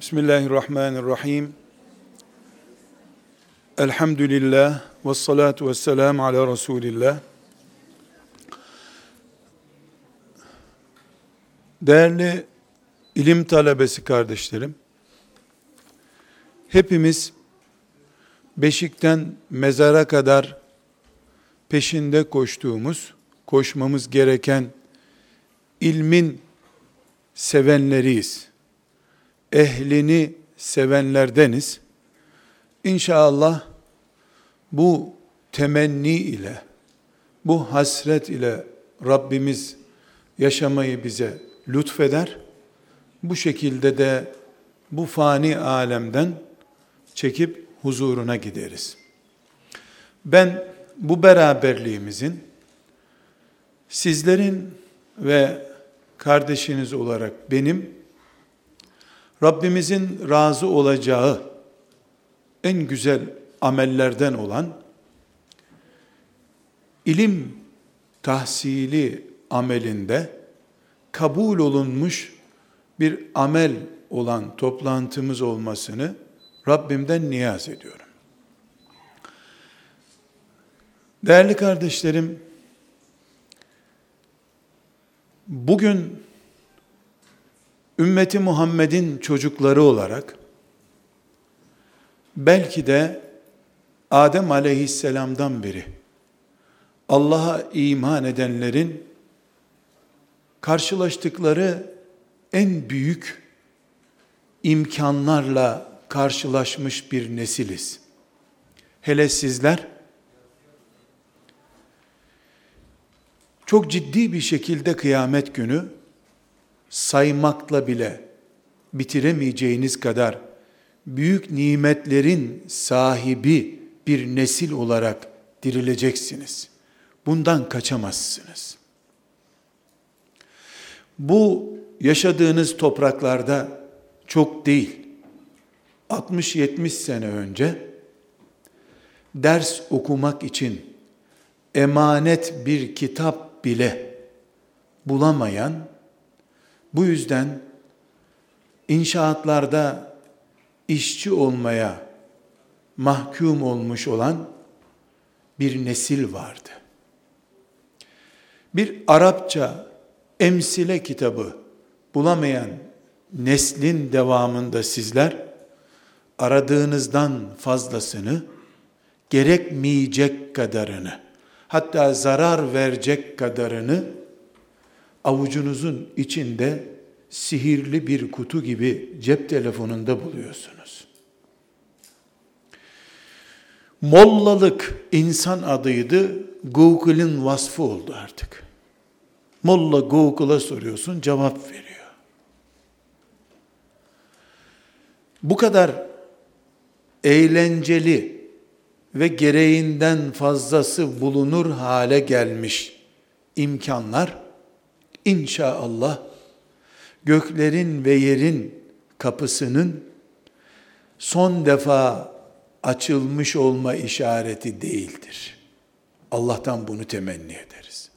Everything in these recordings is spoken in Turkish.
Bismillahirrahmanirrahim. Elhamdülillah ve salatu ve selamu ala Resulillah. Değerli ilim talebesi kardeşlerim, hepimiz beşikten mezara kadar peşinde koştuğumuz, koşmamız gereken ilmin sevenleriyiz. Ehlini sevenlerdeniz. İnşallah bu temenni ile, bu hasret ile Rabbimiz yaşamayı bize lütfeder. Bu şekilde de bu fani alemden çekip huzuruna gideriz. Ben bu beraberliğimizin sizlerin ve kardeşiniz olarak benim Rabbimizin razı olacağı en güzel amellerden olan ilim tahsili amelinde kabul olunmuş bir amel olan toplantımız olmasını Rabbimden niyaz ediyorum. Değerli kardeşlerim, bugün ümmeti Muhammed'in çocukları olarak belki de Adem aleyhisselamdan beri Allah'a iman edenlerin karşılaştıkları en büyük imkanlarla karşılaşmış bir nesiliz. Hele sizler çok ciddi bir şekilde kıyamet günü saymakla bile bitiremeyeceğiniz kadar büyük nimetlerin sahibi bir nesil olarak dirileceksiniz. Bundan kaçamazsınız. Bu yaşadığınız topraklarda çok değil, 60-70 sene önce ders okumak için emanet bir kitap bile bulamayan, bu yüzden inşaatlarda işçi olmaya mahkum olmuş olan bir nesil vardı. Bir Arapça emsile kitabı bulamayan neslin devamında sizler aradığınızdan fazlasını gerekmeyecek kadarını hatta zarar verecek kadarını avucunuzun içinde sihirli bir kutu gibi cep telefonunda buluyorsunuz. Mollalık insan adıydı, Google'ın vasfı oldu artık. Molla Google'a soruyorsun, cevap veriyor. Bu kadar eğlenceli ve gereğinden fazlası bulunur hale gelmiş imkanlar inşallah göklerin ve yerin kapısının son defa açılmış olma işareti değildir. Allah'tan bunu temenni ederiz.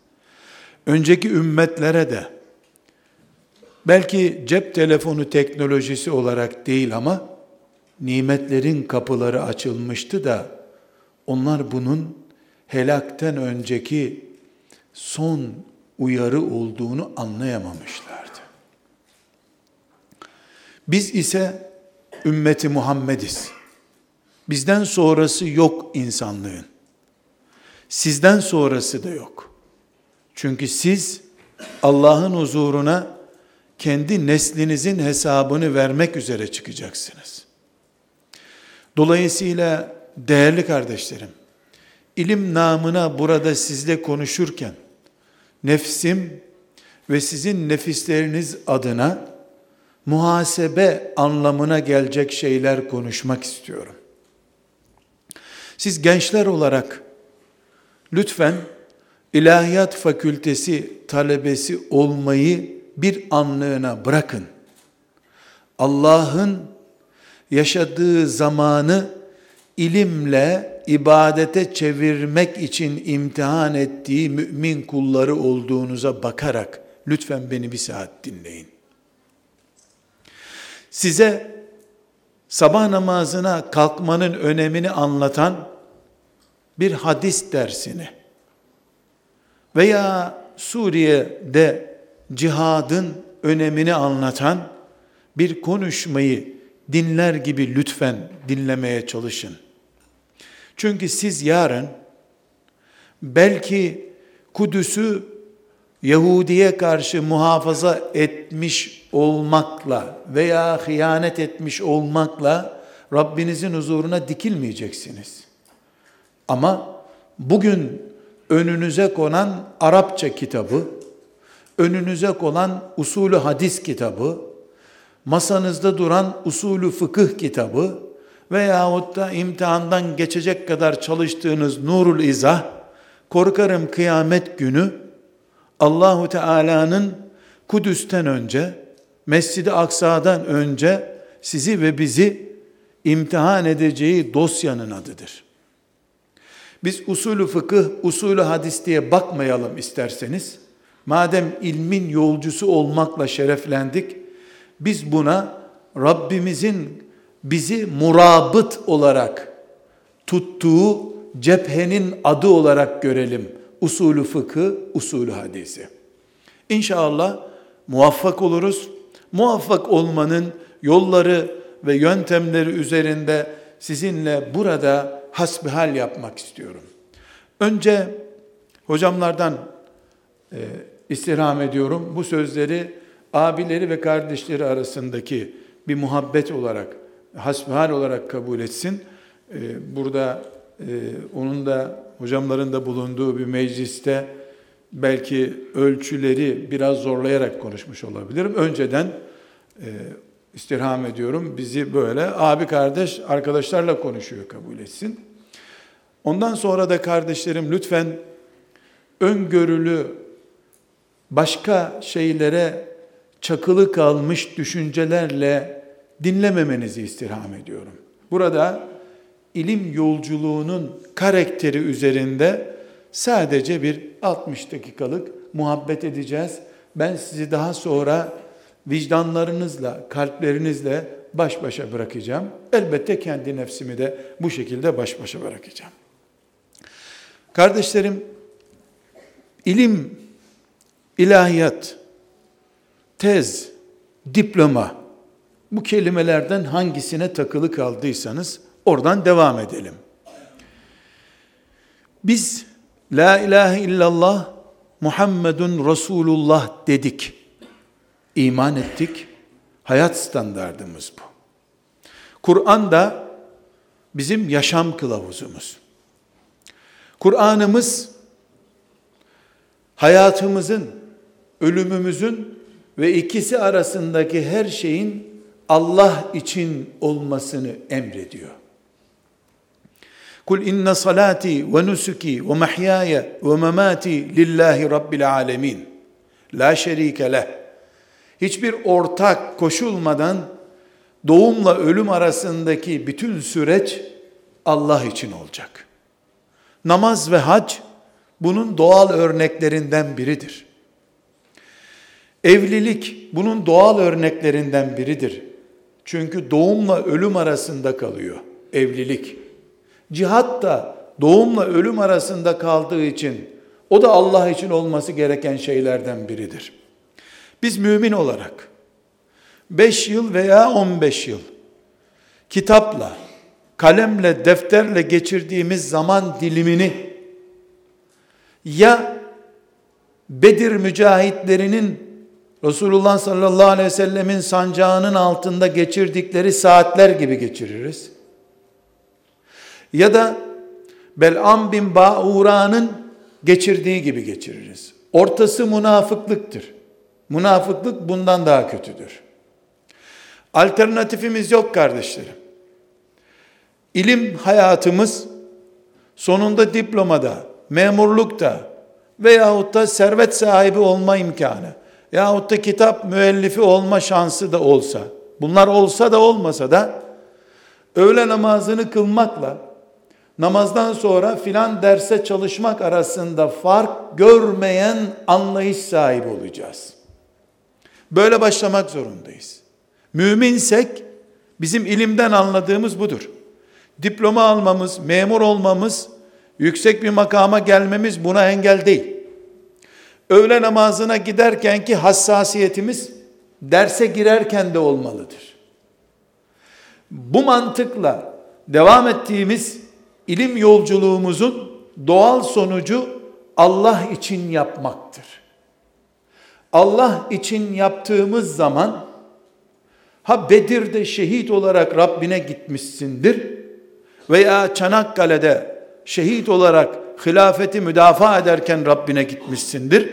Önceki ümmetlere de belki cep telefonu teknolojisi olarak değil ama nimetlerin kapıları açılmıştı da onlar bunun helakten önceki son uyarı olduğunu anlayamamışlardı. Biz ise ümmeti Muhammediz. Bizden sonrası yok insanlığın. Sizden sonrası da yok. Çünkü siz Allah'ın huzuruna kendi neslinizin hesabını vermek üzere çıkacaksınız. Dolayısıyla değerli kardeşlerim, ilim namına burada sizle konuşurken nefsim ve sizin nefisleriniz adına muhasebe anlamına gelecek şeyler konuşmak istiyorum. Siz gençler olarak lütfen ilahiyat fakültesi talebesi olmayı bir anlığına bırakın. Allah'ın yaşadığı zamanı ilimle ibadete çevirmek için imtihan ettiği mümin kulları olduğunuza bakarak lütfen beni bir saat dinleyin. Size sabah namazına kalkmanın önemini anlatan bir hadis dersini veya Suriye'de cihadın önemini anlatan bir konuşmayı dinler gibi lütfen dinlemeye çalışın. Çünkü siz yarın belki Kudüs'ü Yahudiye karşı muhafaza etmiş olmakla veya hıyanet etmiş olmakla Rabbinizin huzuruna dikilmeyeceksiniz. Ama bugün önünüze konan Arapça kitabı, önünüze konan usulü hadis kitabı, masanızda duran usulü fıkıh kitabı veyahut da imtihandan geçecek kadar çalıştığınız Nurul İzah, korkarım kıyamet günü Allahu Teala'nın Kudüs'ten önce, Mescid-i Aksa'dan önce sizi ve bizi imtihan edeceği dosyanın adıdır. Biz usulü fıkıh, usulü hadis diye bakmayalım isterseniz. Madem ilmin yolcusu olmakla şereflendik, biz buna Rabbimizin bizi murabıt olarak tuttuğu cephenin adı olarak görelim. Usulü fıkı, usulü hadisi. İnşallah muvaffak oluruz. Muvaffak olmanın yolları ve yöntemleri üzerinde sizinle burada hasbihal yapmak istiyorum. Önce hocamlardan e, istirham ediyorum. Bu sözleri abileri ve kardeşleri arasındaki bir muhabbet olarak, hasbihal olarak kabul etsin. E, burada e, onun da hocamların da bulunduğu bir mecliste belki ölçüleri biraz zorlayarak konuşmuş olabilirim. Önceden e, istirham ediyorum. Bizi böyle abi kardeş arkadaşlarla konuşuyor kabul etsin. Ondan sonra da kardeşlerim lütfen öngörülü başka şeylere çakılı kalmış düşüncelerle dinlememenizi istirham ediyorum. Burada ilim yolculuğunun karakteri üzerinde sadece bir 60 dakikalık muhabbet edeceğiz. Ben sizi daha sonra vicdanlarınızla, kalplerinizle baş başa bırakacağım. Elbette kendi nefsimi de bu şekilde baş başa bırakacağım. Kardeşlerim, ilim, ilahiyat, tez, diploma, bu kelimelerden hangisine takılı kaldıysanız oradan devam edelim. Biz La ilahe illallah Muhammedun Resulullah dedik. İman ettik. Hayat standardımız bu. Kur'an da bizim yaşam kılavuzumuz. Kur'an'ımız hayatımızın, ölümümüzün ve ikisi arasındaki her şeyin Allah için olmasını emrediyor. Kul inne salati ve nusuki ve mahyaya ve memati lillahi rabbil alemin. La şerike leh. Hiçbir ortak koşulmadan doğumla ölüm arasındaki bütün süreç Allah için olacak. Namaz ve hac bunun doğal örneklerinden biridir. Evlilik bunun doğal örneklerinden biridir. Çünkü doğumla ölüm arasında kalıyor evlilik. Cihat da doğumla ölüm arasında kaldığı için o da Allah için olması gereken şeylerden biridir. Biz mümin olarak 5 yıl veya 15 yıl kitapla, kalemle, defterle geçirdiğimiz zaman dilimini ya Bedir mücahitlerinin Resulullah sallallahu aleyhi ve sellemin sancağının altında geçirdikleri saatler gibi geçiririz ya da Bel'am bin Ba'ura'nın geçirdiği gibi geçiririz. Ortası münafıklıktır. Münafıklık bundan daha kötüdür. Alternatifimiz yok kardeşlerim. İlim hayatımız sonunda diplomada, memurlukta veyahut da servet sahibi olma imkanı yahut da kitap müellifi olma şansı da olsa, bunlar olsa da olmasa da öğle namazını kılmakla namazdan sonra filan derse çalışmak arasında fark görmeyen anlayış sahibi olacağız. Böyle başlamak zorundayız. Müminsek Bizim ilimden anladığımız budur. Diploma almamız, memur olmamız, yüksek bir makama gelmemiz buna engel değil. Öğle namazına giderkenki hassasiyetimiz derse girerken de olmalıdır. Bu mantıkla devam ettiğimiz ilim yolculuğumuzun doğal sonucu Allah için yapmaktır. Allah için yaptığımız zaman ha Bedir'de şehit olarak Rabbine gitmişsindir veya Çanakkale'de şehit olarak hilafeti müdafaa ederken Rabbine gitmişsindir.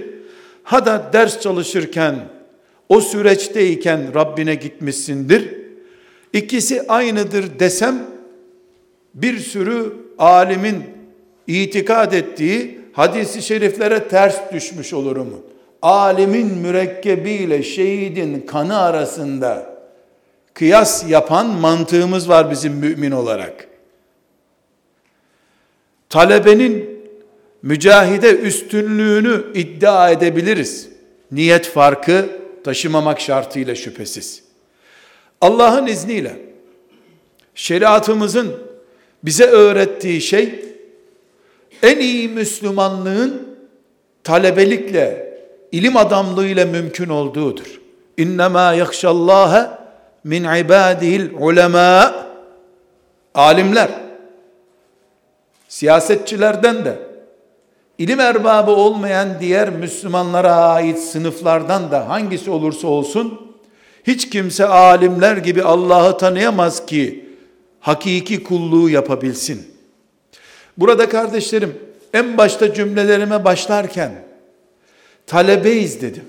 Ha da ders çalışırken o süreçteyken Rabbine gitmişsindir. İkisi aynıdır desem bir sürü alimin itikad ettiği hadisi şeriflere ters düşmüş olurum. Alimin mürekkebiyle şehidin kanı arasında kıyas yapan mantığımız var bizim mümin olarak. Talebenin mücahide üstünlüğünü iddia edebiliriz. Niyet farkı taşımamak şartıyla şüphesiz. Allah'ın izniyle şeriatımızın bize öğrettiği şey en iyi Müslümanlığın talebelikle, ilim adamlığıyla mümkün olduğudur. İnnemâ yakşallâhe min ibâdihil ulemâ alimler siyasetçilerden de ilim erbabı olmayan diğer Müslümanlara ait sınıflardan da hangisi olursa olsun hiç kimse alimler gibi Allah'ı tanıyamaz ki hakiki kulluğu yapabilsin. Burada kardeşlerim en başta cümlelerime başlarken talebeyiz dedim.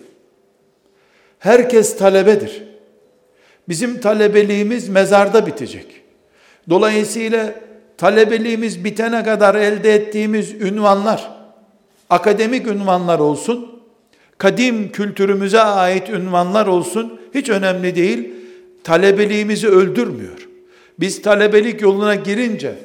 Herkes talebedir. Bizim talebeliğimiz mezarda bitecek. Dolayısıyla talebeliğimiz bitene kadar elde ettiğimiz ünvanlar, akademik ünvanlar olsun, kadim kültürümüze ait ünvanlar olsun, hiç önemli değil. Talebeliğimizi öldürmüyor. Biz talebelik yoluna girince,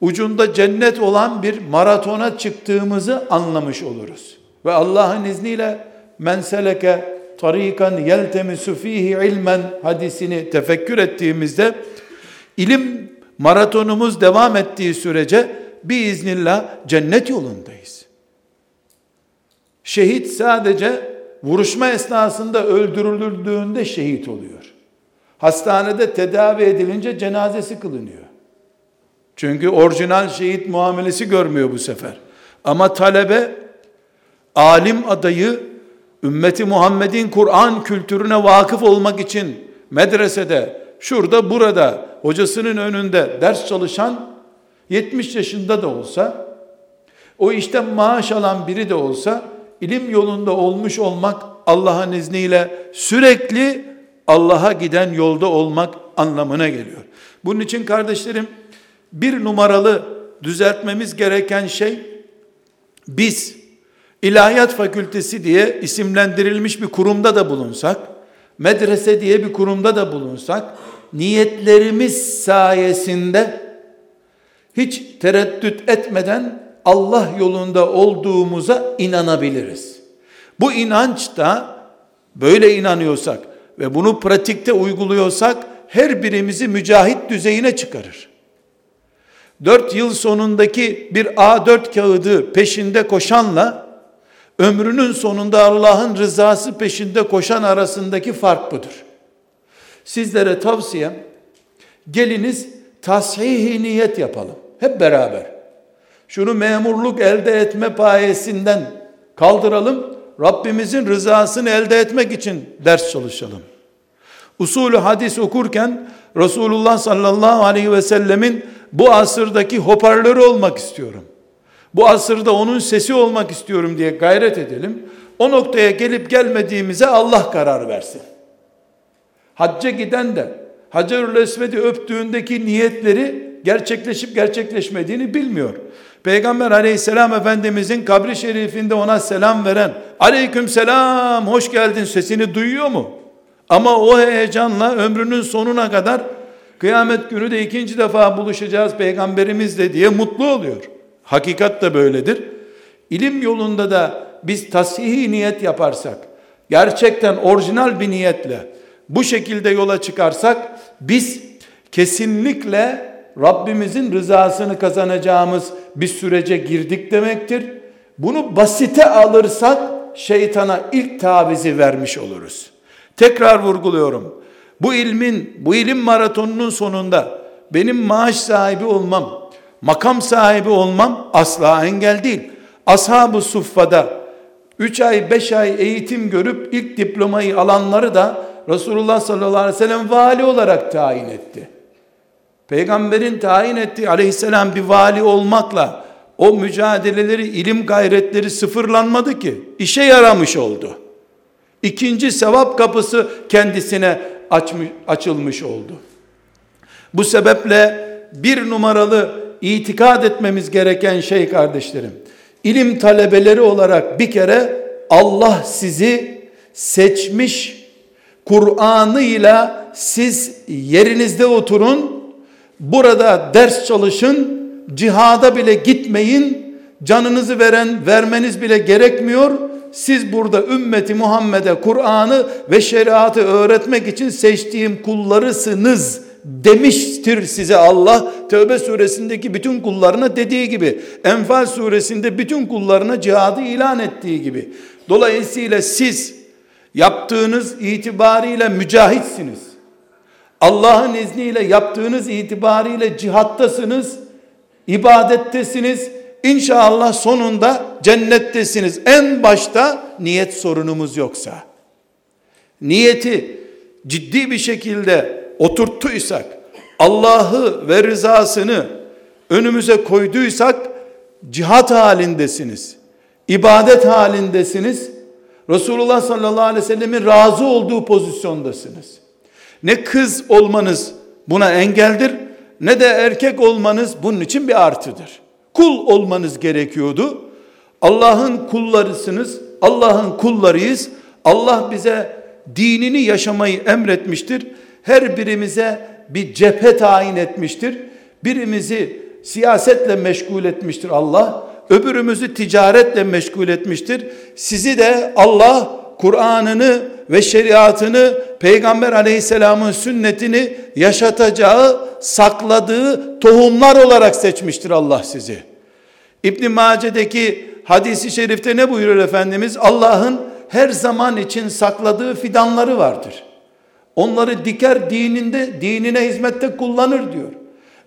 ucunda cennet olan bir maratona çıktığımızı anlamış oluruz. Ve Allah'ın izniyle men seleke tarikan yeltemisu fihi ilmen hadisini tefekkür ettiğimizde ilim maratonumuz devam ettiği sürece biiznillah cennet yolundayız. Şehit sadece vuruşma esnasında öldürüldüğünde şehit oluyor. Hastanede tedavi edilince cenazesi kılınıyor. Çünkü orijinal şehit muamelesi görmüyor bu sefer. Ama talebe alim adayı ümmeti Muhammed'in Kur'an kültürüne vakıf olmak için medresede şurada burada hocasının önünde ders çalışan 70 yaşında da olsa o işte maaş alan biri de olsa ilim yolunda olmuş olmak Allah'ın izniyle sürekli Allah'a giden yolda olmak anlamına geliyor. Bunun için kardeşlerim bir numaralı düzeltmemiz gereken şey biz ilahiyat fakültesi diye isimlendirilmiş bir kurumda da bulunsak, medrese diye bir kurumda da bulunsak, niyetlerimiz sayesinde hiç tereddüt etmeden Allah yolunda olduğumuza inanabiliriz. Bu inanç da böyle inanıyorsak ve bunu pratikte uyguluyorsak her birimizi mücahit düzeyine çıkarır. Dört yıl sonundaki bir A4 kağıdı peşinde koşanla ömrünün sonunda Allah'ın rızası peşinde koşan arasındaki fark budur. Sizlere tavsiyem geliniz tashihi niyet yapalım. Hep beraber. Şunu memurluk elde etme payesinden kaldıralım. Rabbimizin rızasını elde etmek için ders çalışalım. Usulü hadis okurken Resulullah sallallahu aleyhi ve sellemin bu asırdaki hoparlörü olmak istiyorum. Bu asırda onun sesi olmak istiyorum diye gayret edelim. O noktaya gelip gelmediğimize Allah karar versin. Hacca giden de Hacerül Esved'i öptüğündeki niyetleri gerçekleşip gerçekleşmediğini bilmiyor. Peygamber aleyhisselam efendimizin kabri şerifinde ona selam veren aleyküm selam hoş geldin sesini duyuyor mu? Ama o heyecanla ömrünün sonuna kadar kıyamet günü de ikinci defa buluşacağız peygamberimizle diye mutlu oluyor. Hakikat da böyledir. İlim yolunda da biz tasihi niyet yaparsak, gerçekten orijinal bir niyetle bu şekilde yola çıkarsak biz kesinlikle Rabbimizin rızasını kazanacağımız bir sürece girdik demektir. Bunu basite alırsak şeytana ilk tavizi vermiş oluruz. Tekrar vurguluyorum. Bu ilmin, bu ilim maratonunun sonunda benim maaş sahibi olmam, makam sahibi olmam asla engel değil. Ashab-ı Suffa'da 3 ay 5 ay eğitim görüp ilk diplomayı alanları da Resulullah sallallahu aleyhi ve sellem vali olarak tayin etti. Peygamberin tayin ettiği aleyhisselam bir vali olmakla o mücadeleleri, ilim gayretleri sıfırlanmadı ki. işe yaramış oldu. İkinci sevap kapısı kendisine açmış, açılmış oldu. Bu sebeple bir numaralı itikad etmemiz gereken şey kardeşlerim. İlim talebeleri olarak bir kere Allah sizi seçmiş Kur'an'ıyla siz yerinizde oturun, burada ders çalışın, cihada bile gitmeyin, canınızı veren vermeniz bile gerekmiyor. Siz burada ümmeti Muhammed'e Kur'an'ı ve şeriatı öğretmek için seçtiğim kullarısınız demiştir size Allah. Tövbe suresindeki bütün kullarına dediği gibi, Enfal suresinde bütün kullarına cihadı ilan ettiği gibi. Dolayısıyla siz yaptığınız itibariyle mücahitsiniz. Allah'ın izniyle yaptığınız itibariyle cihattasınız, ibadettesiniz. İnşallah sonunda cennettesiniz. En başta niyet sorunumuz yoksa. Niyeti ciddi bir şekilde oturttuysak, Allah'ı ve rızasını önümüze koyduysak cihat halindesiniz. ibadet halindesiniz. Resulullah sallallahu aleyhi ve sellemin razı olduğu pozisyondasınız. Ne kız olmanız buna engeldir ne de erkek olmanız bunun için bir artıdır. Kul olmanız gerekiyordu. Allah'ın kullarısınız. Allah'ın kullarıyız. Allah bize dinini yaşamayı emretmiştir. Her birimize bir cephe tayin etmiştir. Birimizi siyasetle meşgul etmiştir Allah. Öbürümüzü ticaretle meşgul etmiştir. Sizi de Allah Kur'an'ını ve şeriatını Peygamber aleyhisselamın sünnetini yaşatacağı, sakladığı tohumlar olarak seçmiştir Allah sizi. İbn Mace'deki hadisi şerifte ne buyurur Efendimiz? Allah'ın her zaman için sakladığı fidanları vardır. Onları diker dininde, dinine hizmette kullanır diyor.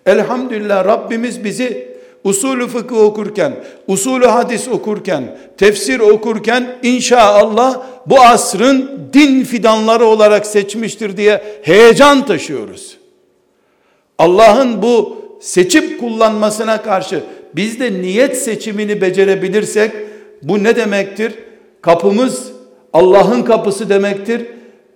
Elhamdülillah Rabbimiz bizi usulü fıkıh okurken, usulü hadis okurken, tefsir okurken inşallah bu asrın din fidanları olarak seçmiştir diye heyecan taşıyoruz. Allah'ın bu seçip kullanmasına karşı biz de niyet seçimini becerebilirsek bu ne demektir? Kapımız Allah'ın kapısı demektir.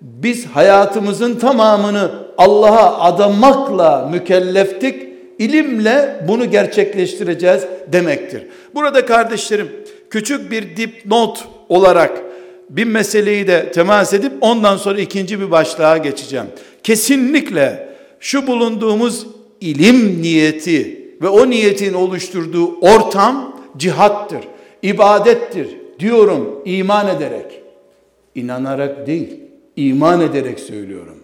Biz hayatımızın tamamını Allah'a adamakla mükelleftik ilimle bunu gerçekleştireceğiz demektir. Burada kardeşlerim küçük bir dipnot olarak bir meseleyi de temas edip ondan sonra ikinci bir başlığa geçeceğim. Kesinlikle şu bulunduğumuz ilim niyeti ve o niyetin oluşturduğu ortam cihattır, ibadettir diyorum iman ederek. İnanarak değil, iman ederek söylüyorum.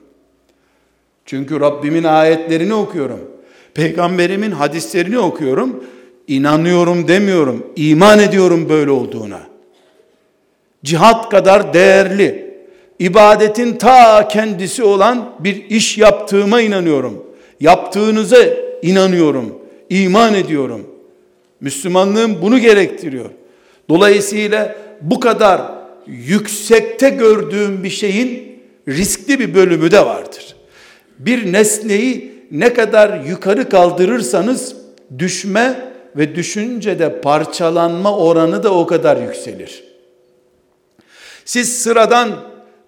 Çünkü Rabbimin ayetlerini okuyorum. Peygamberimin hadislerini okuyorum. inanıyorum demiyorum. iman ediyorum böyle olduğuna. Cihat kadar değerli, ibadetin ta kendisi olan bir iş yaptığıma inanıyorum. Yaptığınıza inanıyorum. iman ediyorum. Müslümanlığım bunu gerektiriyor. Dolayısıyla bu kadar yüksekte gördüğüm bir şeyin riskli bir bölümü de vardır. Bir nesneyi ne kadar yukarı kaldırırsanız düşme ve düşünce de parçalanma oranı da o kadar yükselir. Siz sıradan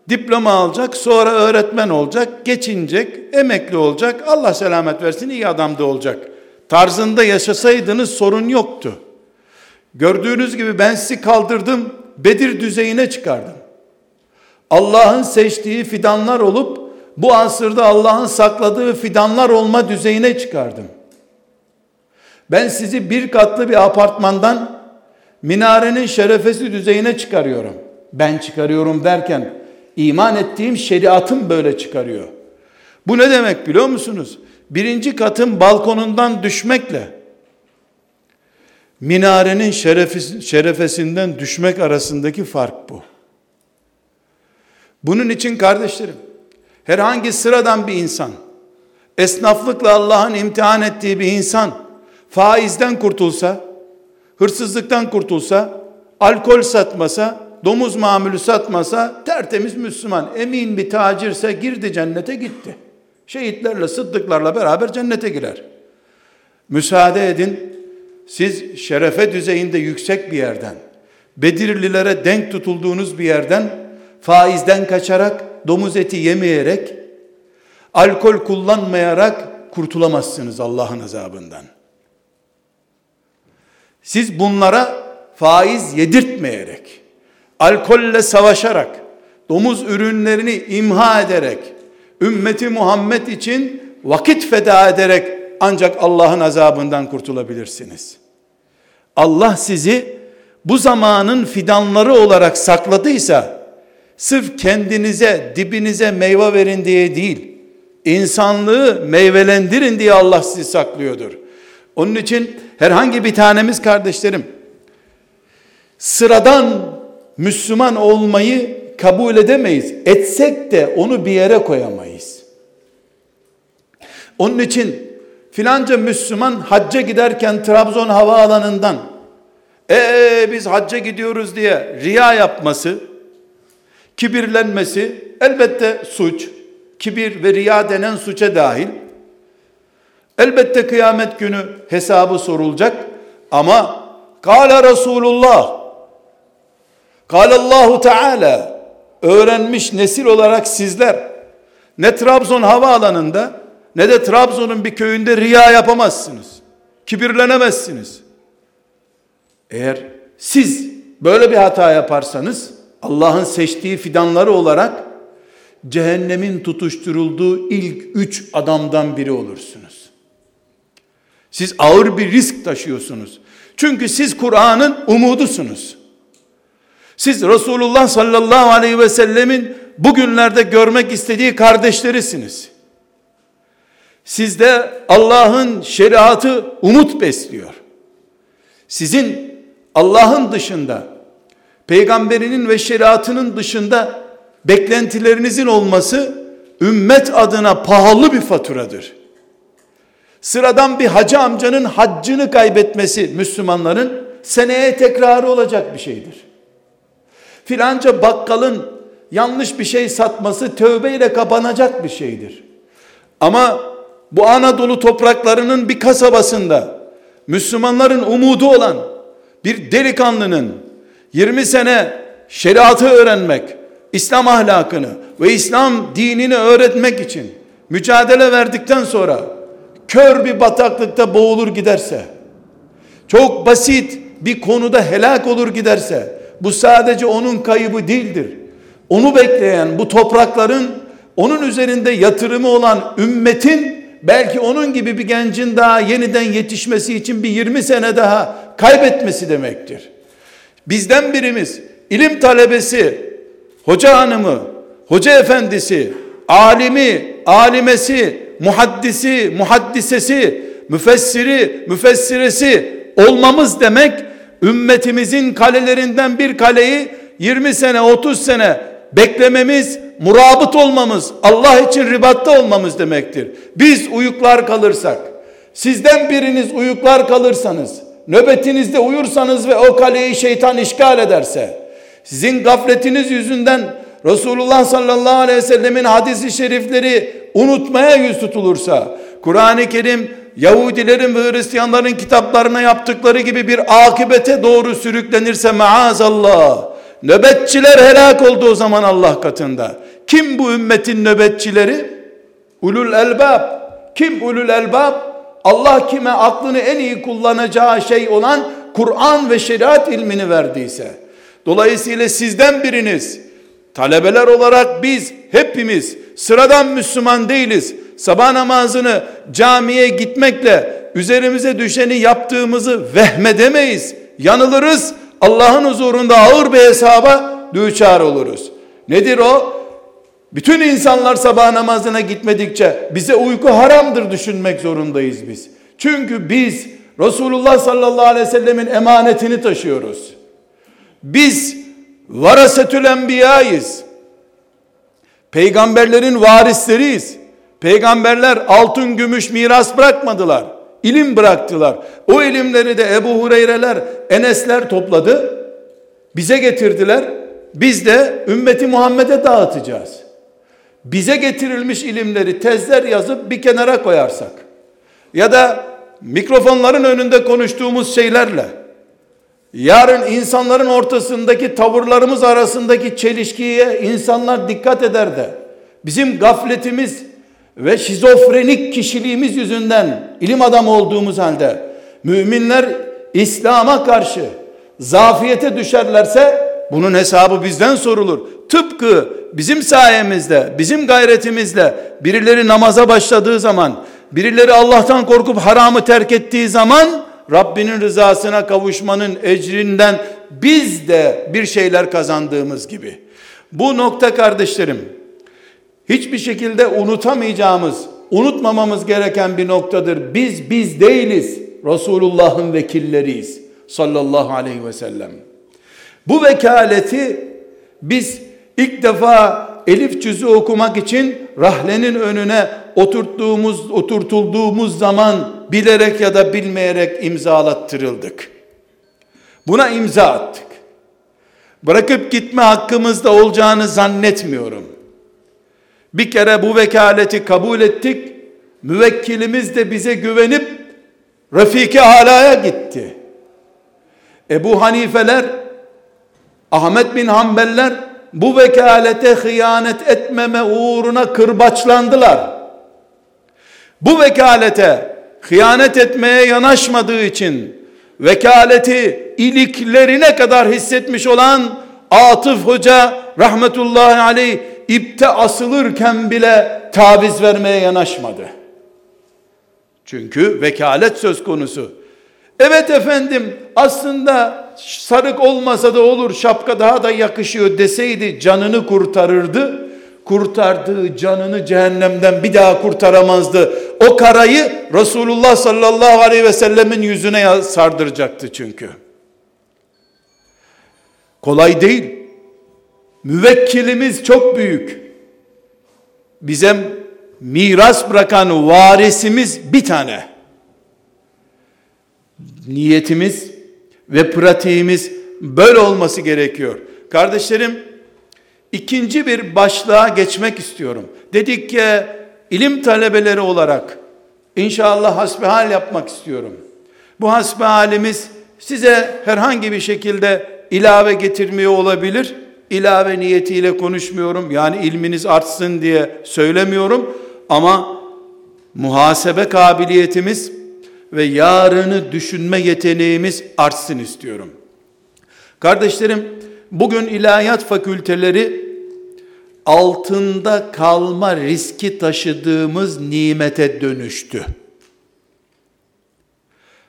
diploma alacak, sonra öğretmen olacak, geçinecek, emekli olacak, Allah selamet versin iyi adam da olacak. Tarzında yaşasaydınız sorun yoktu. Gördüğünüz gibi ben sizi kaldırdım, Bedir düzeyine çıkardım. Allah'ın seçtiği fidanlar olup bu asırda Allah'ın sakladığı fidanlar olma düzeyine çıkardım. Ben sizi bir katlı bir apartmandan minarenin şerefesi düzeyine çıkarıyorum. Ben çıkarıyorum derken iman ettiğim şeriatım böyle çıkarıyor. Bu ne demek biliyor musunuz? birinci katın balkonundan düşmekle minarenin şerefi, şerefesinden düşmek arasındaki fark bu. Bunun için kardeşlerim, herhangi sıradan bir insan, esnaflıkla Allah'ın imtihan ettiği bir insan, faizden kurtulsa, hırsızlıktan kurtulsa, alkol satmasa, domuz mamülü satmasa, tertemiz Müslüman, emin bir tacirse girdi cennete gitti. Şehitlerle, sıddıklarla beraber cennete girer. Müsaade edin, siz şerefe düzeyinde yüksek bir yerden, Bedirlilere denk tutulduğunuz bir yerden, faizden kaçarak, domuz eti yemeyerek, alkol kullanmayarak kurtulamazsınız Allah'ın azabından. Siz bunlara faiz yedirtmeyerek, alkolle savaşarak, domuz ürünlerini imha ederek, ümmeti Muhammed için vakit feda ederek ancak Allah'ın azabından kurtulabilirsiniz. Allah sizi bu zamanın fidanları olarak sakladıysa sırf kendinize, dibinize meyve verin diye değil, insanlığı meyvelendirin diye Allah sizi saklıyordur. Onun için herhangi bir tanemiz kardeşlerim sıradan Müslüman olmayı kabul edemeyiz. Etsek de onu bir yere koyamayız. Onun için filanca Müslüman hacca giderken Trabzon havaalanından ee biz hacca gidiyoruz diye riya yapması, kibirlenmesi elbette suç. Kibir ve riya denen suça dahil. Elbette kıyamet günü hesabı sorulacak ama Kale Resulullah Allahu Teala öğrenmiş nesil olarak sizler ne Trabzon havaalanında ne de Trabzon'un bir köyünde riya yapamazsınız. Kibirlenemezsiniz. Eğer siz böyle bir hata yaparsanız Allah'ın seçtiği fidanları olarak cehennemin tutuşturulduğu ilk üç adamdan biri olursunuz. Siz ağır bir risk taşıyorsunuz. Çünkü siz Kur'an'ın umudusunuz. Siz Resulullah sallallahu aleyhi ve sellemin bugünlerde görmek istediği kardeşlerisiniz. Sizde Allah'ın şeriatı umut besliyor. Sizin Allah'ın dışında, peygamberinin ve şeriatının dışında beklentilerinizin olması ümmet adına pahalı bir faturadır. Sıradan bir hacı amcanın haccını kaybetmesi Müslümanların seneye tekrarı olacak bir şeydir. Filanca bakkalın yanlış bir şey satması tövbeyle kapanacak bir şeydir. Ama bu Anadolu topraklarının bir kasabasında Müslümanların umudu olan bir delikanlının 20 sene şeriatı öğrenmek, İslam ahlakını ve İslam dinini öğretmek için mücadele verdikten sonra kör bir bataklıkta boğulur giderse, çok basit bir konuda helak olur giderse, bu sadece onun kaybı değildir. Onu bekleyen bu toprakların onun üzerinde yatırımı olan ümmetin belki onun gibi bir gencin daha yeniden yetişmesi için bir 20 sene daha kaybetmesi demektir. Bizden birimiz ilim talebesi, hoca hanımı, hoca efendisi, alimi, alimesi, muhaddisi, muhaddisesi, müfessiri, müfessiresi olmamız demek ümmetimizin kalelerinden bir kaleyi 20 sene 30 sene beklememiz, murabıt olmamız, Allah için ribatta olmamız demektir. Biz uyuklar kalırsak, sizden biriniz uyuklar kalırsanız, nöbetinizde uyursanız ve o kaleyi şeytan işgal ederse, sizin gafletiniz yüzünden Resulullah sallallahu aleyhi ve sellemin hadisi şerifleri unutmaya yüz tutulursa, Kur'an-ı Kerim Yahudilerin ve Hristiyanların kitaplarına yaptıkları gibi bir akibete doğru sürüklenirse maazallah, nöbetçiler helak oldu o zaman Allah katında. Kim bu ümmetin nöbetçileri? Ulul elbab. Kim ulul elbab? Allah kime aklını en iyi kullanacağı şey olan Kur'an ve şeriat ilmini verdiyse. Dolayısıyla sizden biriniz talebeler olarak biz hepimiz sıradan Müslüman değiliz. Sabah namazını camiye gitmekle üzerimize düşeni yaptığımızı vehmedemeyiz. Yanılırız. Allah'ın huzurunda ağır bir hesaba düçar oluruz. Nedir o? Bütün insanlar sabah namazına gitmedikçe bize uyku haramdır düşünmek zorundayız biz. Çünkü biz Resulullah sallallahu aleyhi ve sellemin emanetini taşıyoruz. Biz varasetül enbiyayız. Peygamberlerin varisleriyiz. Peygamberler altın gümüş miras bırakmadılar. İlim bıraktılar. O ilimleri de Ebu Hureyreler, Enesler topladı. Bize getirdiler. Biz de ümmeti Muhammed'e dağıtacağız. Bize getirilmiş ilimleri tezler yazıp bir kenara koyarsak ya da mikrofonların önünde konuştuğumuz şeylerle yarın insanların ortasındaki tavırlarımız arasındaki çelişkiye insanlar dikkat eder de bizim gafletimiz ve şizofrenik kişiliğimiz yüzünden ilim adamı olduğumuz halde müminler İslam'a karşı zafiyete düşerlerse bunun hesabı bizden sorulur. Tıpkı bizim sayemizde, bizim gayretimizle birileri namaza başladığı zaman, birileri Allah'tan korkup haramı terk ettiği zaman Rabbinin rızasına kavuşmanın ecrinden biz de bir şeyler kazandığımız gibi. Bu nokta kardeşlerim hiçbir şekilde unutamayacağımız, unutmamamız gereken bir noktadır. Biz biz değiliz. Resulullah'ın vekilleriyiz sallallahu aleyhi ve sellem. Bu vekaleti biz ilk defa elif cüzü okumak için rahlenin önüne oturttuğumuz, oturtulduğumuz zaman bilerek ya da bilmeyerek imzalattırıldık. Buna imza attık. Bırakıp gitme hakkımızda olacağını zannetmiyorum. Bir kere bu vekaleti kabul ettik. Müvekkilimiz de bize güvenip Refiki Ala'ya gitti. Ebu Hanifeler, Ahmet bin Hanbeller bu vekalete hıyanet etmeme uğruna kırbaçlandılar. Bu vekalete hıyanet etmeye yanaşmadığı için vekaleti iliklerine kadar hissetmiş olan Atıf Hoca rahmetullahi aleyh ipte asılırken bile taviz vermeye yanaşmadı. Çünkü vekalet söz konusu. Evet efendim aslında sarık olmasa da olur şapka daha da yakışıyor deseydi canını kurtarırdı. Kurtardığı canını cehennemden bir daha kurtaramazdı. O karayı Resulullah sallallahu aleyhi ve sellemin yüzüne sardıracaktı çünkü. Kolay değil. Müvekkilimiz çok büyük. Bize miras bırakan varisimiz bir tane. Niyetimiz ve pratiğimiz böyle olması gerekiyor. Kardeşlerim, ikinci bir başlığa geçmek istiyorum. Dedik ki ilim talebeleri olarak inşallah hasbihal yapmak istiyorum. Bu hasbihalimiz size herhangi bir şekilde ilave getirmiyor olabilir. İlave niyetiyle konuşmuyorum. Yani ilminiz artsın diye söylemiyorum. Ama muhasebe kabiliyetimiz ve yarını düşünme yeteneğimiz artsın istiyorum. Kardeşlerim, bugün ilahiyat fakülteleri altında kalma riski taşıdığımız nimete dönüştü.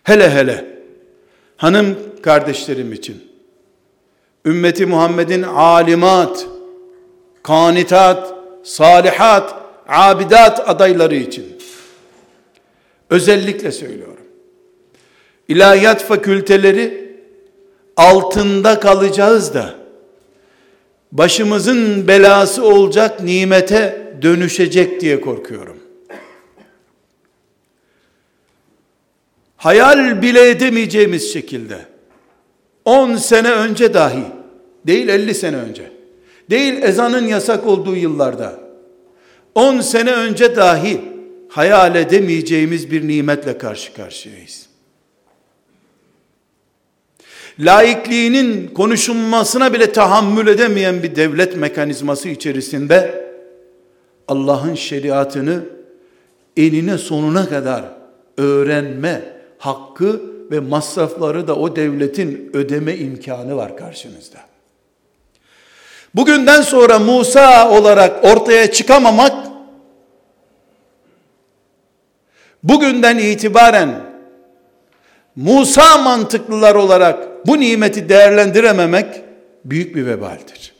Hele hele hanım kardeşlerim için ümmeti Muhammed'in alimat, kanitat, salihat, abidat adayları için özellikle söylüyorum. İlahiyat fakülteleri altında kalacağız da başımızın belası olacak nimete dönüşecek diye korkuyorum. Hayal bile edemeyeceğimiz şekilde 10 sene önce dahi değil 50 sene önce değil ezanın yasak olduğu yıllarda 10 sene önce dahi hayal edemeyeceğimiz bir nimetle karşı karşıyayız. Laikliğinin konuşulmasına bile tahammül edemeyen bir devlet mekanizması içerisinde Allah'ın şeriatını enine sonuna kadar öğrenme hakkı ve masrafları da o devletin ödeme imkanı var karşınızda. Bugünden sonra Musa olarak ortaya çıkamamak bugünden itibaren Musa mantıklılar olarak bu nimeti değerlendirememek büyük bir vebaldir.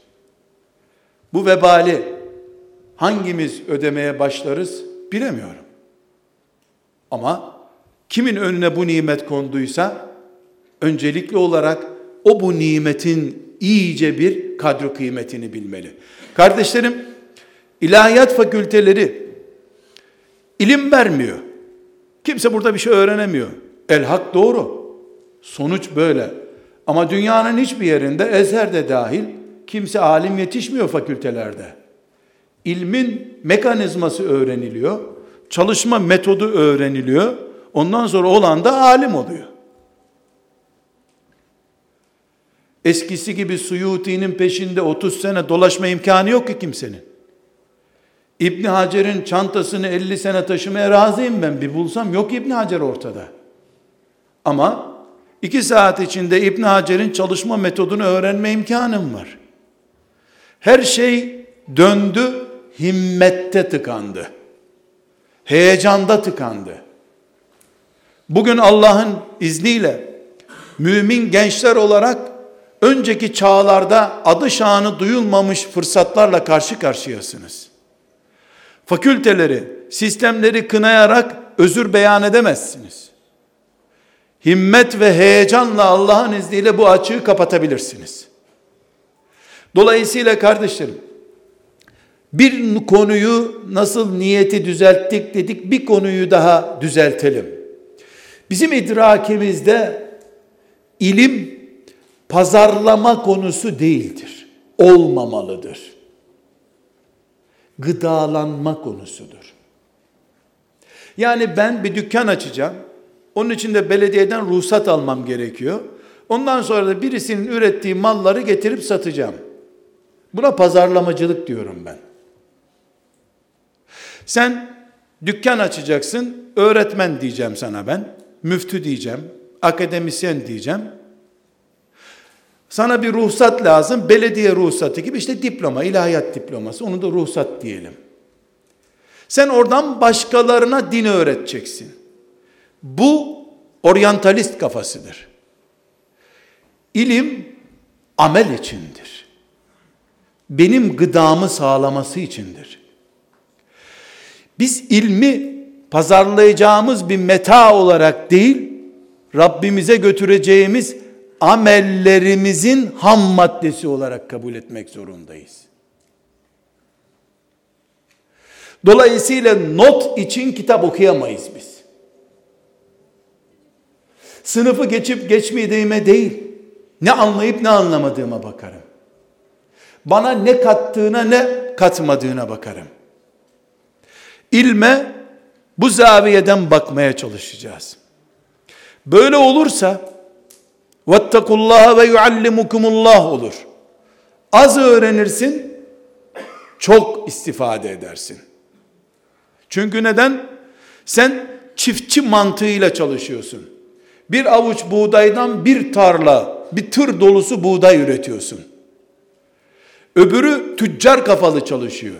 Bu vebali hangimiz ödemeye başlarız bilemiyorum. Ama kimin önüne bu nimet konduysa öncelikli olarak o bu nimetin iyice bir kadro kıymetini bilmeli. Kardeşlerim, ilahiyat fakülteleri ilim vermiyor. Kimse burada bir şey öğrenemiyor. El hak doğru. Sonuç böyle. Ama dünyanın hiçbir yerinde Ezher de dahil kimse alim yetişmiyor fakültelerde. İlmin mekanizması öğreniliyor. Çalışma metodu öğreniliyor. Ondan sonra olan da alim oluyor. Eskisi gibi Suyuti'nin peşinde 30 sene dolaşma imkanı yok ki kimsenin. İbn Hacer'in çantasını 50 sene taşımaya razıyım ben. Bir bulsam yok İbn Hacer ortada. Ama iki saat içinde İbn Hacer'in çalışma metodunu öğrenme imkanım var. Her şey döndü, himmette tıkandı. Heyecanda tıkandı. Bugün Allah'ın izniyle mümin gençler olarak önceki çağlarda adı şanı duyulmamış fırsatlarla karşı karşıyasınız. Fakülteleri, sistemleri kınayarak özür beyan edemezsiniz. Himmet ve heyecanla Allah'ın izniyle bu açığı kapatabilirsiniz. Dolayısıyla kardeşlerim, bir konuyu nasıl niyeti düzelttik dedik, bir konuyu daha düzeltelim. Bizim idrakimizde ilim pazarlama konusu değildir. Olmamalıdır. Gıdalanma konusudur. Yani ben bir dükkan açacağım. Onun için de belediyeden ruhsat almam gerekiyor. Ondan sonra da birisinin ürettiği malları getirip satacağım. Buna pazarlamacılık diyorum ben. Sen dükkan açacaksın, öğretmen diyeceğim sana ben, müftü diyeceğim, akademisyen diyeceğim. Sana bir ruhsat lazım. Belediye ruhsatı gibi işte diploma, ilahiyat diploması. Onu da ruhsat diyelim. Sen oradan başkalarına din öğreteceksin. Bu oryantalist kafasıdır. İlim amel içindir. Benim gıdamı sağlaması içindir. Biz ilmi pazarlayacağımız bir meta olarak değil, Rabbimize götüreceğimiz amellerimizin ham maddesi olarak kabul etmek zorundayız. Dolayısıyla not için kitap okuyamayız biz. Sınıfı geçip geçmediğime değil, ne anlayıp ne anlamadığıma bakarım. Bana ne kattığına ne katmadığına bakarım. İlme bu zaviyeden bakmaya çalışacağız. Böyle olursa Vettekullaha ve yuallimukumullah olur. Az öğrenirsin, çok istifade edersin. Çünkü neden? Sen çiftçi mantığıyla çalışıyorsun. Bir avuç buğdaydan bir tarla, bir tır dolusu buğday üretiyorsun. Öbürü tüccar kafalı çalışıyor.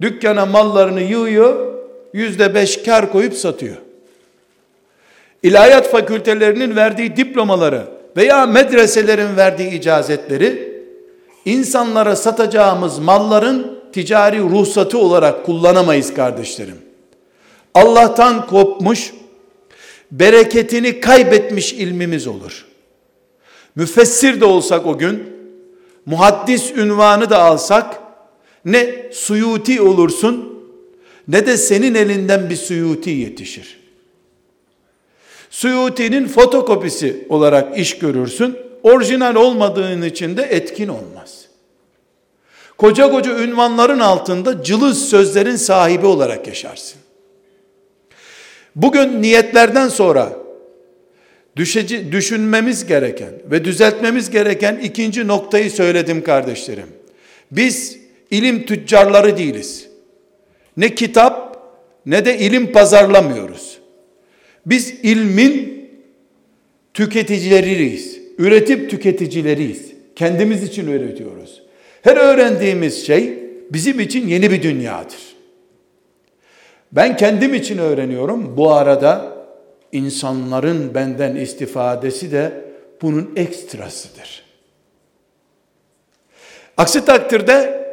Dükkana mallarını yığıyor, yüzde beş kar koyup satıyor. İlahiyat fakültelerinin verdiği diplomaları veya medreselerin verdiği icazetleri insanlara satacağımız malların ticari ruhsatı olarak kullanamayız kardeşlerim. Allah'tan kopmuş, bereketini kaybetmiş ilmimiz olur. Müfessir de olsak o gün, muhaddis ünvanı da alsak, ne suyuti olursun, ne de senin elinden bir suyuti yetişir. Suyuti'nin fotokopisi olarak iş görürsün. Orijinal olmadığın için de etkin olmaz. Koca koca ünvanların altında cılız sözlerin sahibi olarak yaşarsın. Bugün niyetlerden sonra düşeci, düşünmemiz gereken ve düzeltmemiz gereken ikinci noktayı söyledim kardeşlerim. Biz ilim tüccarları değiliz. Ne kitap ne de ilim pazarlamıyoruz. Biz ilmin tüketicileriyiz. Üretip tüketicileriyiz. Kendimiz için üretiyoruz. Her öğrendiğimiz şey bizim için yeni bir dünyadır. Ben kendim için öğreniyorum. Bu arada insanların benden istifadesi de bunun ekstrasıdır. Aksi takdirde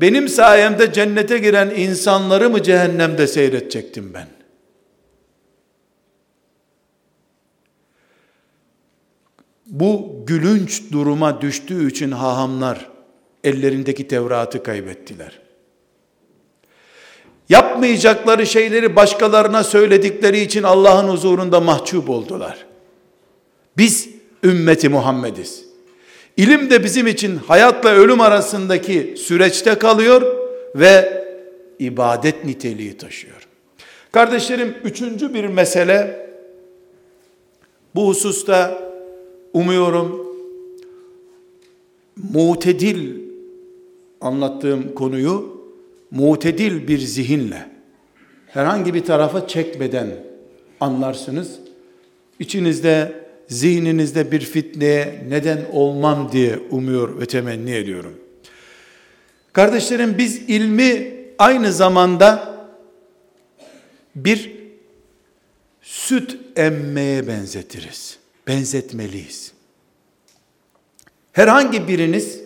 benim sayemde cennete giren insanları mı cehennemde seyredecektim ben? Bu gülünç duruma düştüğü için hahamlar ellerindeki Tevrat'ı kaybettiler. Yapmayacakları şeyleri başkalarına söyledikleri için Allah'ın huzurunda mahcup oldular. Biz ümmeti Muhammediz. İlim de bizim için hayatla ölüm arasındaki süreçte kalıyor ve ibadet niteliği taşıyor. Kardeşlerim üçüncü bir mesele bu hususta umuyorum mutedil anlattığım konuyu mutedil bir zihinle herhangi bir tarafa çekmeden anlarsınız. İçinizde, zihninizde bir fitneye neden olmam diye umuyor ve temenni ediyorum. Kardeşlerim biz ilmi aynı zamanda bir süt emmeye benzetiriz. Benzetmeliyiz. Herhangi biriniz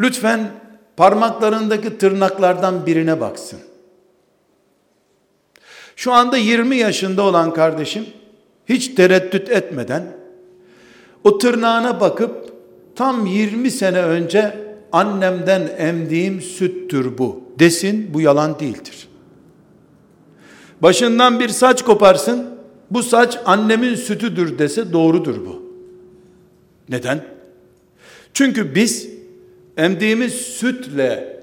lütfen parmaklarındaki tırnaklardan birine baksın. Şu anda 20 yaşında olan kardeşim hiç tereddüt etmeden o tırnağına bakıp tam 20 sene önce annemden emdiğim süttür bu desin bu yalan değildir. Başından bir saç koparsın bu saç annemin sütüdür dese doğrudur bu. Neden? Çünkü biz emdiğimiz sütle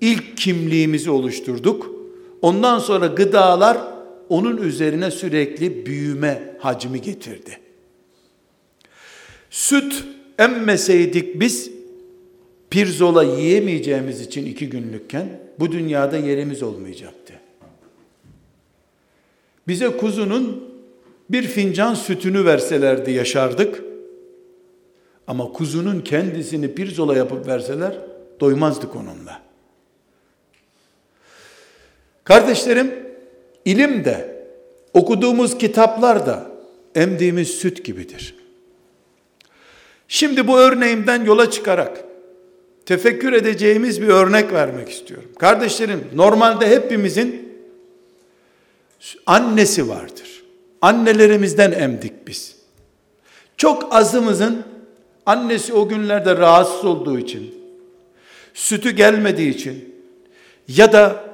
ilk kimliğimizi oluşturduk. Ondan sonra gıdalar onun üzerine sürekli büyüme hacmi getirdi. Süt emmeseydik biz pirzola yiyemeyeceğimiz için iki günlükken bu dünyada yerimiz olmayacaktı. Bize kuzunun bir fincan sütünü verselerdi yaşardık. Ama kuzunun kendisini pirzola yapıp verseler doymazdık onunla. Kardeşlerim, ilim de, okuduğumuz kitaplar da emdiğimiz süt gibidir. Şimdi bu örneğimden yola çıkarak tefekkür edeceğimiz bir örnek vermek istiyorum. Kardeşlerim, normalde hepimizin annesi vardır. Annelerimizden emdik biz. Çok azımızın Annesi o günlerde rahatsız olduğu için, sütü gelmediği için ya da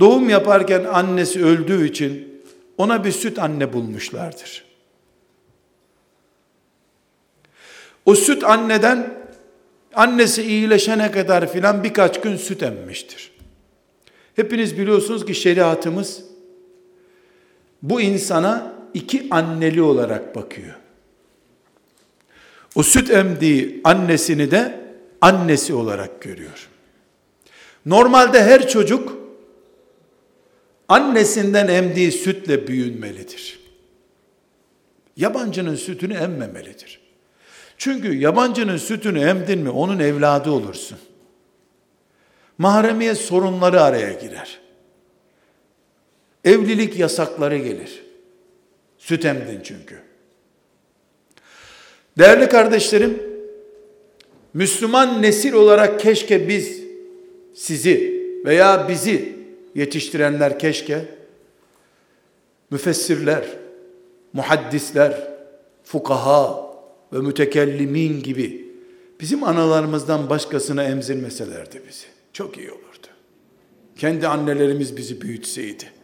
doğum yaparken annesi öldüğü için ona bir süt anne bulmuşlardır. O süt anneden annesi iyileşene kadar filan birkaç gün süt emmiştir. Hepiniz biliyorsunuz ki şeriatımız bu insana iki anneli olarak bakıyor. O süt emdiği annesini de annesi olarak görüyor. Normalde her çocuk annesinden emdiği sütle büyünmelidir. Yabancının sütünü emmemelidir. Çünkü yabancının sütünü emdin mi onun evladı olursun. Mahremiyet sorunları araya girer. Evlilik yasakları gelir. Süt emdin çünkü. Değerli kardeşlerim, Müslüman nesil olarak keşke biz sizi veya bizi yetiştirenler keşke müfessirler, muhaddisler, fukaha ve mütekellimin gibi bizim analarımızdan başkasına emzirmeselerdi bizi. Çok iyi olurdu. Kendi annelerimiz bizi büyütseydi.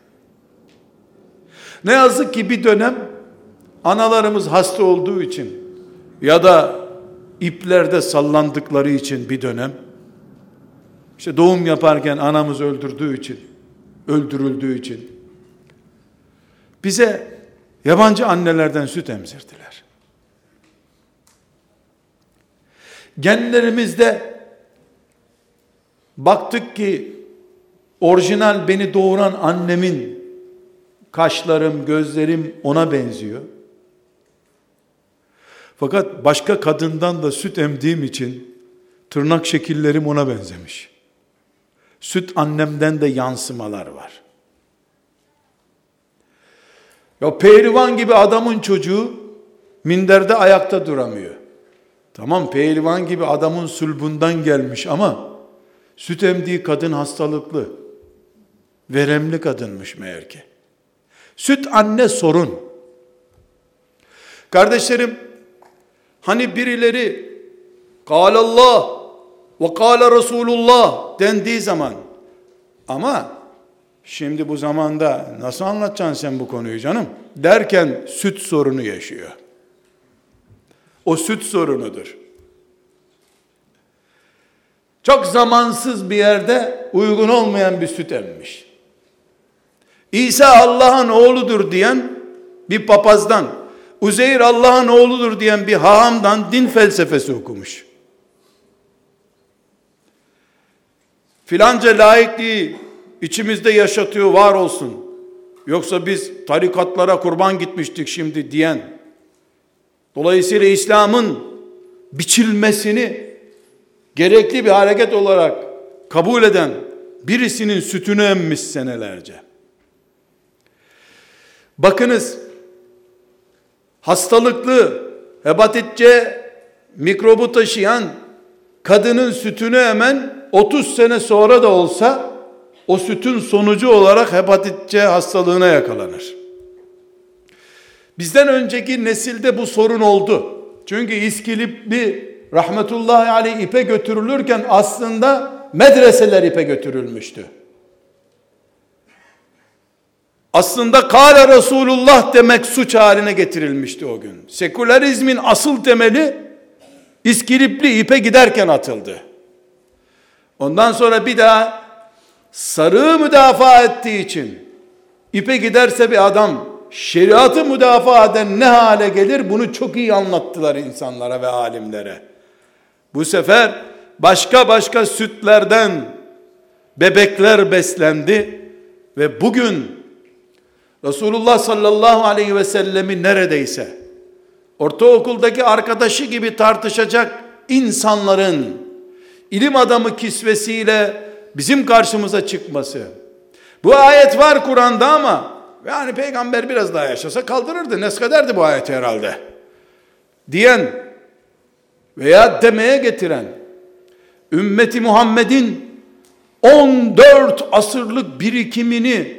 Ne yazık ki bir dönem analarımız hasta olduğu için ya da iplerde sallandıkları için bir dönem işte doğum yaparken anamız öldürdüğü için öldürüldüğü için bize yabancı annelerden süt emzirdiler. Genlerimizde baktık ki orijinal beni doğuran annemin kaşlarım, gözlerim ona benziyor. Fakat başka kadından da süt emdiğim için tırnak şekillerim ona benzemiş. Süt annemden de yansımalar var. Ya pehlivan gibi adamın çocuğu minderde ayakta duramıyor. Tamam pehlivan gibi adamın sulbundan gelmiş ama Süt emdiği kadın hastalıklı. Veremli kadınmış meğer ki. Süt anne sorun. Kardeşlerim, hani birileri Allah ve kâle Resulullah dendiği zaman ama şimdi bu zamanda nasıl anlatacaksın sen bu konuyu canım? Derken süt sorunu yaşıyor. O süt sorunudur. Çok zamansız bir yerde uygun olmayan bir süt emmiş. İsa Allah'ın oğludur diyen bir papazdan, Uzeyr Allah'ın oğludur diyen bir hahamdan din felsefesi okumuş. Filanca laikliği içimizde yaşatıyor var olsun. Yoksa biz tarikatlara kurban gitmiştik şimdi diyen. Dolayısıyla İslam'ın biçilmesini gerekli bir hareket olarak kabul eden birisinin sütünü emmiş senelerce. Bakınız hastalıklı hepatit C mikrobu taşıyan kadının sütünü emen 30 sene sonra da olsa o sütün sonucu olarak hepatit C hastalığına yakalanır. Bizden önceki nesilde bu sorun oldu. Çünkü İskilipli rahmetullahi aleyh ipe götürülürken aslında medreseler ipe götürülmüştü. Aslında kâle Resulullah demek suç haline getirilmişti o gün. Sekülerizmin asıl temeli İskilipli ipe giderken atıldı. Ondan sonra bir daha sarığı müdafaa ettiği için ipe giderse bir adam şeriatı müdafaa eden ne hale gelir bunu çok iyi anlattılar insanlara ve alimlere. Bu sefer başka başka sütlerden bebekler beslendi ve bugün Resulullah sallallahu aleyhi ve sellemi neredeyse ortaokuldaki arkadaşı gibi tartışacak insanların ilim adamı kisvesiyle bizim karşımıza çıkması. Bu ayet var Kur'an'da ama yani peygamber biraz daha yaşasa kaldırırdı. Neskederdi bu ayeti herhalde. Diyen veya demeye getiren ümmeti Muhammed'in 14 asırlık birikimini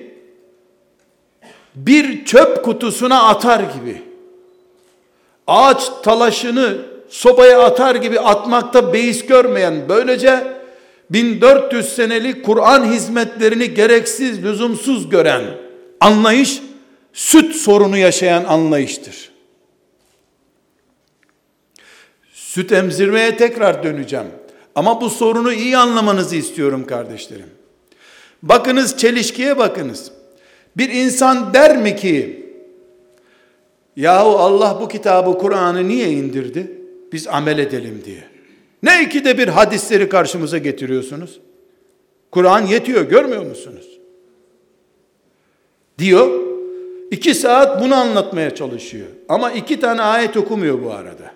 bir çöp kutusuna atar gibi ağaç talaşını sobaya atar gibi atmakta beis görmeyen böylece 1400 senelik Kur'an hizmetlerini gereksiz, lüzumsuz gören anlayış süt sorunu yaşayan anlayıştır. Süt emzirmeye tekrar döneceğim. Ama bu sorunu iyi anlamanızı istiyorum kardeşlerim. Bakınız çelişkiye bakınız. Bir insan der mi ki yahu Allah bu kitabı Kur'an'ı niye indirdi? Biz amel edelim diye. Ne ikide bir hadisleri karşımıza getiriyorsunuz? Kur'an yetiyor görmüyor musunuz? Diyor. iki saat bunu anlatmaya çalışıyor. Ama iki tane ayet okumuyor bu arada.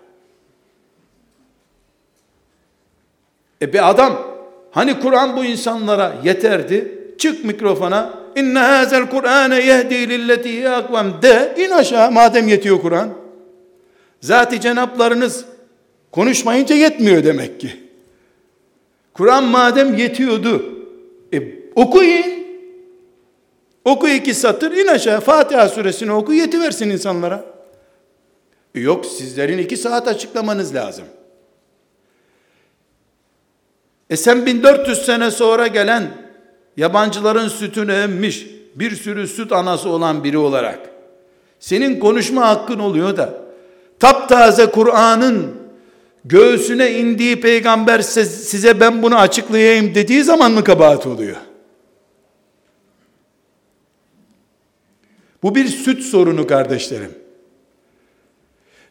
E bir adam hani Kur'an bu insanlara yeterdi. Çık mikrofona. İnne hazel Kur'ane yehdi lilleti akvam de. in aşağı madem yetiyor Kur'an. Zati cenaplarınız konuşmayınca yetmiyor demek ki. Kur'an madem yetiyordu. E okuyun. Oku iki satır in aşağı Fatiha suresini oku yetiversin insanlara. E yok sizlerin iki saat açıklamanız lazım. E sen 1400 sene sonra gelen yabancıların sütünü emmiş bir sürü süt anası olan biri olarak senin konuşma hakkın oluyor da taptaze Kur'an'ın göğsüne indiği peygamber size ben bunu açıklayayım dediği zaman mı kabahat oluyor? Bu bir süt sorunu kardeşlerim.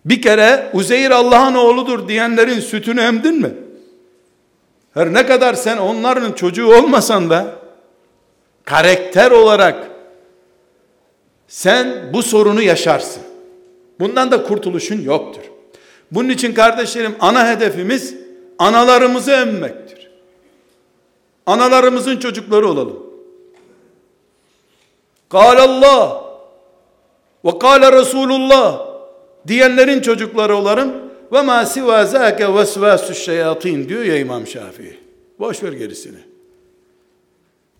Bir kere Uzeyr Allah'ın oğludur diyenlerin sütünü emdin mi? Her ne kadar sen onların çocuğu olmasan da karakter olarak sen bu sorunu yaşarsın. Bundan da kurtuluşun yoktur. Bunun için kardeşlerim ana hedefimiz analarımızı emmektir. Analarımızın çocukları olalım. Allah ve kâle Resulullah diyenlerin çocukları olalım ve ma siva zâke vesvâsü şeyatîn diyor ya İmam Şafii. Boş ver gerisini.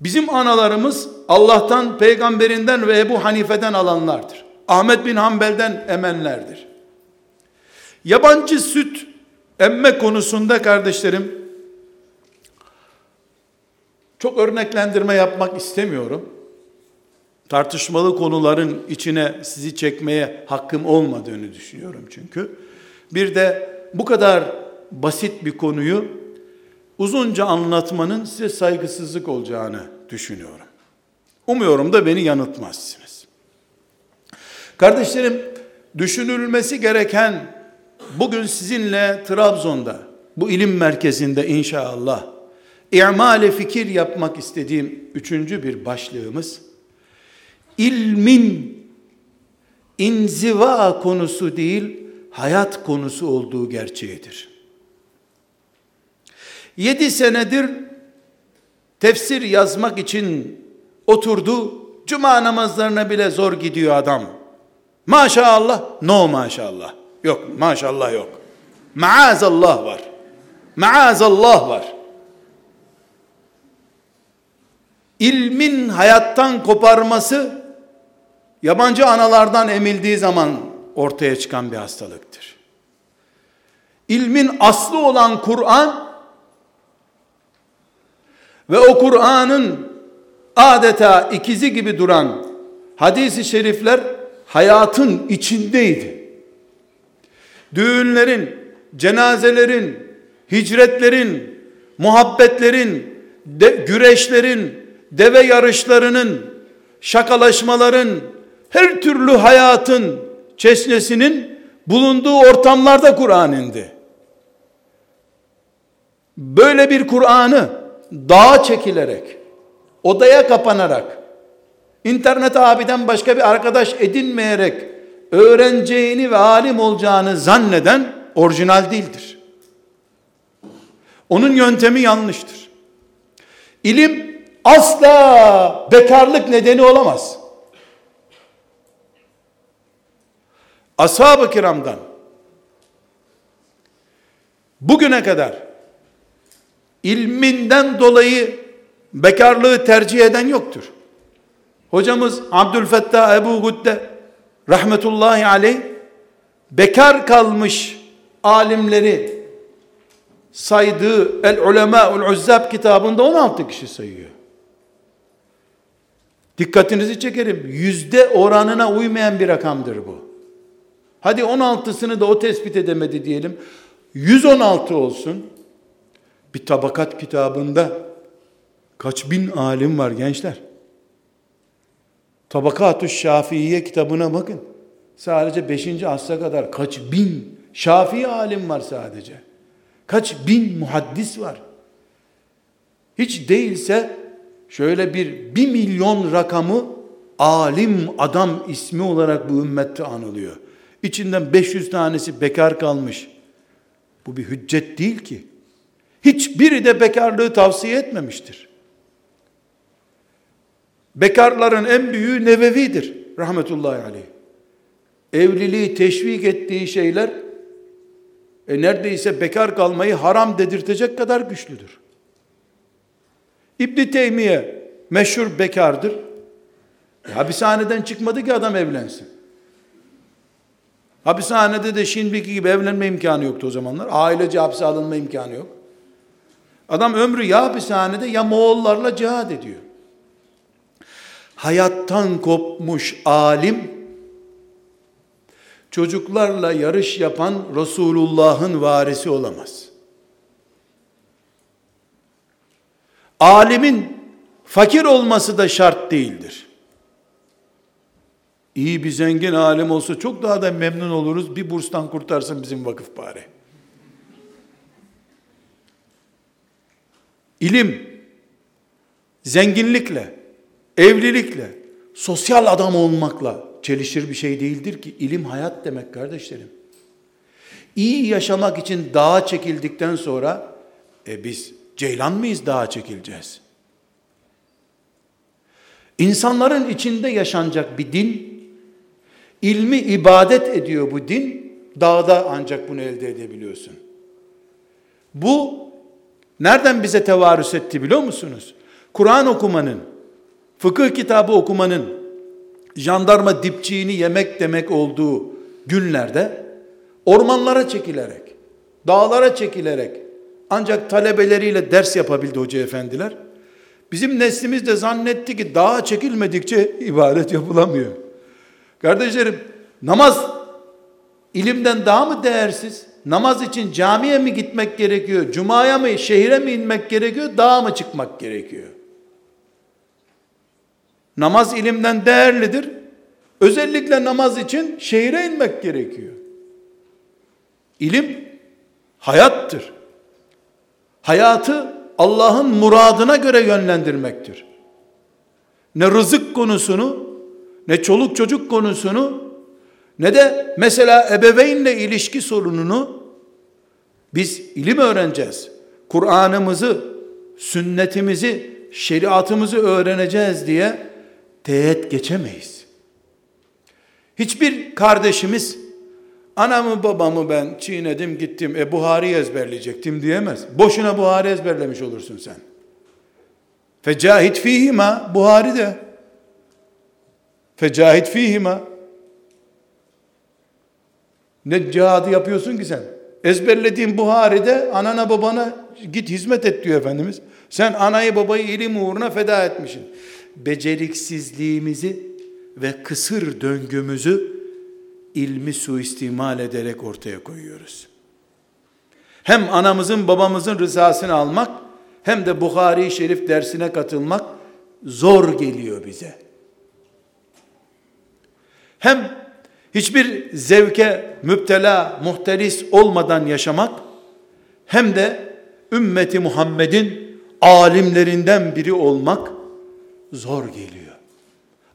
Bizim analarımız Allah'tan, peygamberinden ve Ebu Hanife'den alanlardır. Ahmet bin Hanbel'den emenlerdir. Yabancı süt emme konusunda kardeşlerim çok örneklendirme yapmak istemiyorum. Tartışmalı konuların içine sizi çekmeye hakkım olmadığını düşünüyorum çünkü. Bir de bu kadar basit bir konuyu uzunca anlatmanın size saygısızlık olacağını düşünüyorum. Umuyorum da beni yanıltmazsınız. Kardeşlerim, düşünülmesi gereken bugün sizinle Trabzon'da, bu ilim merkezinde inşallah, i'male fikir yapmak istediğim üçüncü bir başlığımız, ilmin inziva konusu değil, hayat konusu olduğu gerçeğidir. Yedi senedir tefsir yazmak için oturdu, cuma namazlarına bile zor gidiyor adam. Maşallah, no maşallah. Yok, maşallah yok. Maazallah var. Maazallah var. İlmin hayattan koparması yabancı analardan emildiği zaman ortaya çıkan bir hastalıktır. İlmin aslı olan Kur'an ve o Kur'an'ın adeta ikizi gibi duran hadisi şerifler hayatın içindeydi. Düğünlerin, cenazelerin, hicretlerin, muhabbetlerin, de, güreşlerin, deve yarışlarının, şakalaşmaların, her türlü hayatın çeşnesinin bulunduğu ortamlarda Kur'an indi. Böyle bir Kur'an'ı dağa çekilerek, odaya kapanarak, internet abiden başka bir arkadaş edinmeyerek öğreneceğini ve alim olacağını zanneden orijinal değildir. Onun yöntemi yanlıştır. İlim asla bekarlık nedeni olamaz. Ashab-ı kiramdan bugüne kadar ilminden dolayı bekarlığı tercih eden yoktur. Hocamız Abdülfettah Ebu Gudde rahmetullahi aleyh bekar kalmış alimleri saydığı El Ulemâ'ul Uzzab kitabında 16 kişi sayıyor. Dikkatinizi çekerim. Yüzde oranına uymayan bir rakamdır bu. Hadi 16'sını da o tespit edemedi diyelim. 116 olsun. Bir tabakat kitabında kaç bin alim var gençler. Tabakatü Şafiiye kitabına bakın. Sadece 5. asra kadar kaç bin Şafii alim var sadece. Kaç bin muhaddis var. Hiç değilse şöyle bir bir milyon rakamı alim adam ismi olarak bu ümmette anılıyor. İçinden 500 tanesi bekar kalmış. Bu bir hüccet değil ki. Hiçbiri de bekarlığı tavsiye etmemiştir. Bekarların en büyüğü Nevevi'dir rahmetullahi aleyh. Evliliği teşvik ettiği şeyler e neredeyse bekar kalmayı haram dedirtecek kadar güçlüdür. İbn Teymiye meşhur bekardır. E, hapishaneden çıkmadı ki adam evlensin. Hapishanede de şimdiki gibi evlenme imkanı yoktu o zamanlar. Ailece hapse alınma imkanı yok. Adam ömrü ya hapishanede ya Moğollarla cihad ediyor hayattan kopmuş alim, çocuklarla yarış yapan Resulullah'ın varisi olamaz. Alimin fakir olması da şart değildir. İyi bir zengin alim olsa çok daha da memnun oluruz. Bir burstan kurtarsın bizim vakıf bari. İlim, zenginlikle, evlilikle, sosyal adam olmakla çelişir bir şey değildir ki. ilim hayat demek kardeşlerim. İyi yaşamak için dağa çekildikten sonra e biz ceylan mıyız dağa çekileceğiz? İnsanların içinde yaşanacak bir din, ilmi ibadet ediyor bu din, dağda ancak bunu elde edebiliyorsun. Bu nereden bize tevarüs etti biliyor musunuz? Kur'an okumanın, fıkıh kitabı okumanın, jandarma dipçiğini yemek demek olduğu günlerde ormanlara çekilerek, dağlara çekilerek ancak talebeleriyle ders yapabildi hoca efendiler. Bizim neslimiz de zannetti ki dağa çekilmedikçe ibadet yapılamıyor. Kardeşlerim namaz ilimden daha mı değersiz? Namaz için camiye mi gitmek gerekiyor? Cumaya mı, şehire mi inmek gerekiyor? Dağa mı çıkmak gerekiyor? Namaz ilimden değerlidir. Özellikle namaz için şehire inmek gerekiyor. İlim hayattır. Hayatı Allah'ın muradına göre yönlendirmektir. Ne rızık konusunu, ne çoluk çocuk konusunu, ne de mesela ebeveynle ilişki sorununu biz ilim öğreneceğiz. Kur'an'ımızı, sünnetimizi, şeriatımızı öğreneceğiz diye teğet geçemeyiz. Hiçbir kardeşimiz anamı babamı ben çiğnedim gittim e Buhari ezberleyecektim diyemez. Boşuna Buhari ezberlemiş olursun sen. Fecahit fihima Buhari de. Fecahit fihima. Ne cihadı yapıyorsun ki sen? Ezberlediğin Buhari'de anana babana git hizmet et diyor Efendimiz. Sen anayı babayı ilim uğruna feda etmişsin. Beceriksizliğimizi ve kısır döngümüzü ilmi suistimal ederek ortaya koyuyoruz. Hem anamızın babamızın rızasını almak hem de Bukhari Şerif dersine katılmak zor geliyor bize. Hem hiçbir zevke müptela, muhteris olmadan yaşamak hem de ümmeti Muhammed'in alimlerinden biri olmak zor geliyor.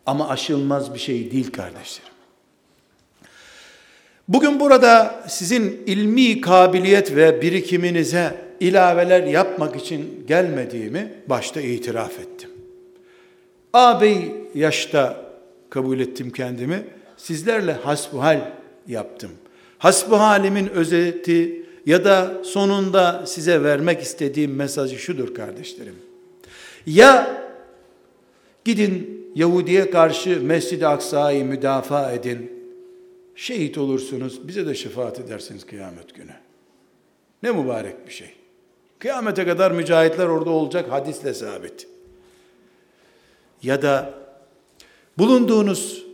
Ama aşılmaz bir şey değil kardeşlerim. Bugün burada sizin ilmi kabiliyet ve birikiminize ilaveler yapmak için gelmediğimi başta itiraf ettim. Ağabey yaşta kabul ettim kendimi. Sizlerle hasbuhal yaptım. Hasbuhalimin özeti ya da sonunda size vermek istediğim mesajı şudur kardeşlerim. Ya gidin Yahudi'ye karşı Mescid-i Aksa'yı müdafaa edin Şehit olursunuz, bize de şefaat edersiniz kıyamet günü. Ne mübarek bir şey. Kıyamete kadar mücahitler orada olacak hadisle sabit. Ya da bulunduğunuz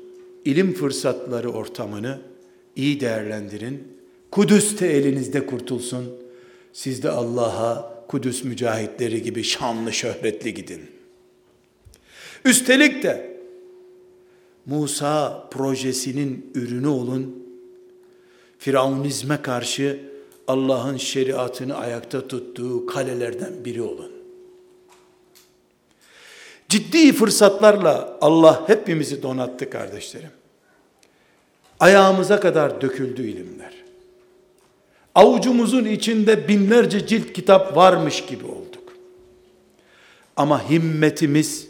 ilim fırsatları ortamını iyi değerlendirin. Kudüs de elinizde kurtulsun. Siz de Allah'a Kudüs mücahitleri gibi şanlı şöhretli gidin. Üstelik de Musa projesinin ürünü olun. Firavunizme karşı Allah'ın şeriatını ayakta tuttuğu kalelerden biri olun. Ciddi fırsatlarla Allah hepimizi donattı kardeşlerim. Ayağımıza kadar döküldü ilimler. Avucumuzun içinde binlerce cilt kitap varmış gibi olduk. Ama himmetimiz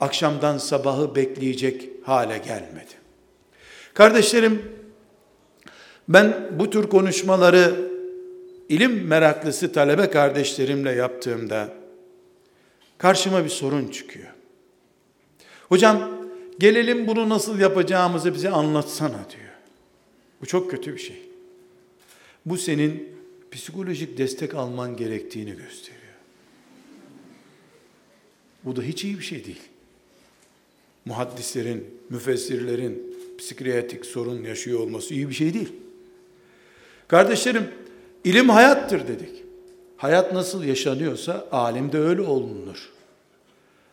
akşamdan sabahı bekleyecek hale gelmedi. Kardeşlerim, ben bu tür konuşmaları ilim meraklısı talebe kardeşlerimle yaptığımda karşıma bir sorun çıkıyor. Hocam gelelim bunu nasıl yapacağımızı bize anlatsana diyor. Bu çok kötü bir şey. Bu senin psikolojik destek alman gerektiğini gösteriyor. Bu da hiç iyi bir şey değil muhaddislerin, müfessirlerin psikiyatrik sorun yaşıyor olması iyi bir şey değil. Kardeşlerim, ilim hayattır dedik. Hayat nasıl yaşanıyorsa alimde öyle olunur.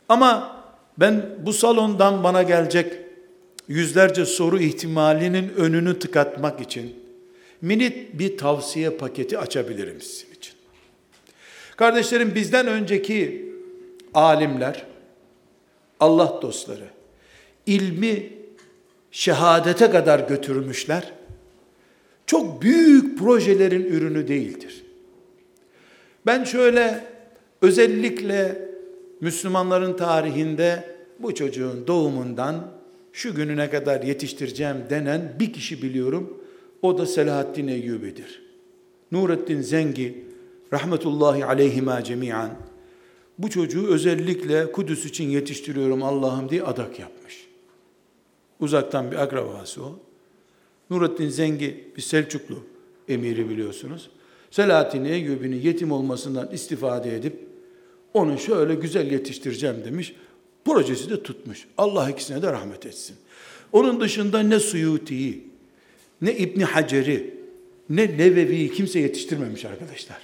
Ama ben bu salondan bana gelecek yüzlerce soru ihtimalinin önünü tıkatmak için minit bir tavsiye paketi açabilirim sizin için. Kardeşlerim bizden önceki alimler, Allah dostları, ilmi şehadete kadar götürmüşler. Çok büyük projelerin ürünü değildir. Ben şöyle özellikle Müslümanların tarihinde bu çocuğun doğumundan şu gününe kadar yetiştireceğim denen bir kişi biliyorum. O da Selahaddin Eyyubi'dir. Nurettin Zengi rahmetullahi aleyhima cemiyan bu çocuğu özellikle Kudüs için yetiştiriyorum Allah'ım diye adak yapmış. Uzaktan bir akrabası o. Nurettin Zengi bir Selçuklu emiri biliyorsunuz. Selahattin Eyyubi'nin yetim olmasından istifade edip onu şöyle güzel yetiştireceğim demiş. Projesi de tutmuş. Allah ikisine de rahmet etsin. Onun dışında ne Suyuti'yi, ne İbni Hacer'i, ne Nevevi'yi kimse yetiştirmemiş arkadaşlar.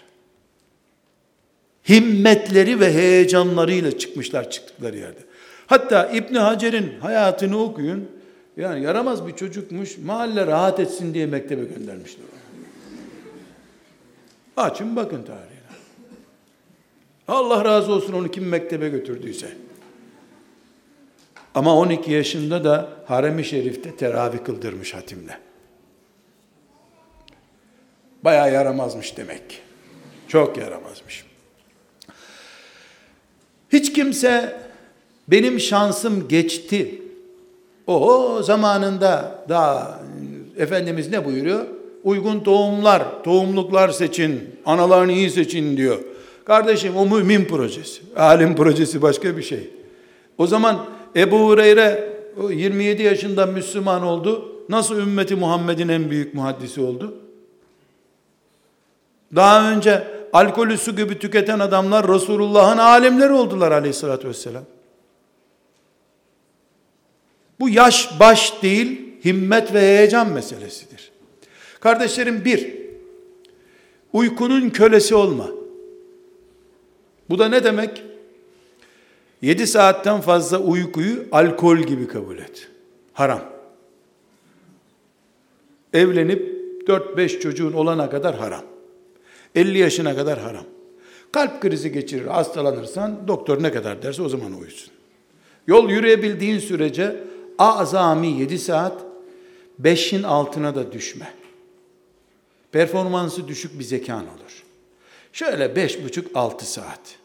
Himmetleri ve heyecanlarıyla çıkmışlar çıktıkları yerde. Hatta İbni Hacer'in hayatını okuyun. Yani yaramaz bir çocukmuş. Mahalle rahat etsin diye mektebe göndermişler. Açın bakın tarihine. Allah razı olsun onu kim mektebe götürdüyse. Ama 12 yaşında da harem-i şerifte teravih kıldırmış hatimle. Baya yaramazmış demek. Çok yaramazmış. Hiç kimse benim şansım geçti. O zamanında daha Efendimiz ne buyuruyor? Uygun tohumlar, tohumluklar seçin, analarını iyi seçin diyor. Kardeşim o mümin projesi. Alim projesi başka bir şey. O zaman Ebu Hureyre 27 yaşında Müslüman oldu. Nasıl ümmeti Muhammed'in en büyük muhaddisi oldu? Daha önce alkolü su gibi tüketen adamlar Resulullah'ın alimleri oldular aleyhissalatü vesselam. Bu yaş baş değil, himmet ve heyecan meselesidir. Kardeşlerim bir, uykunun kölesi olma. Bu da ne demek? 7 saatten fazla uykuyu alkol gibi kabul et. Haram. Evlenip 4-5 çocuğun olana kadar haram. 50 yaşına kadar haram. Kalp krizi geçirir, hastalanırsan doktor ne kadar derse o zaman uyusun. Yol yürüyebildiğin sürece azami 7 saat, 5'in altına da düşme. Performansı düşük bir zekan olur. Şöyle 5,5-6 saat.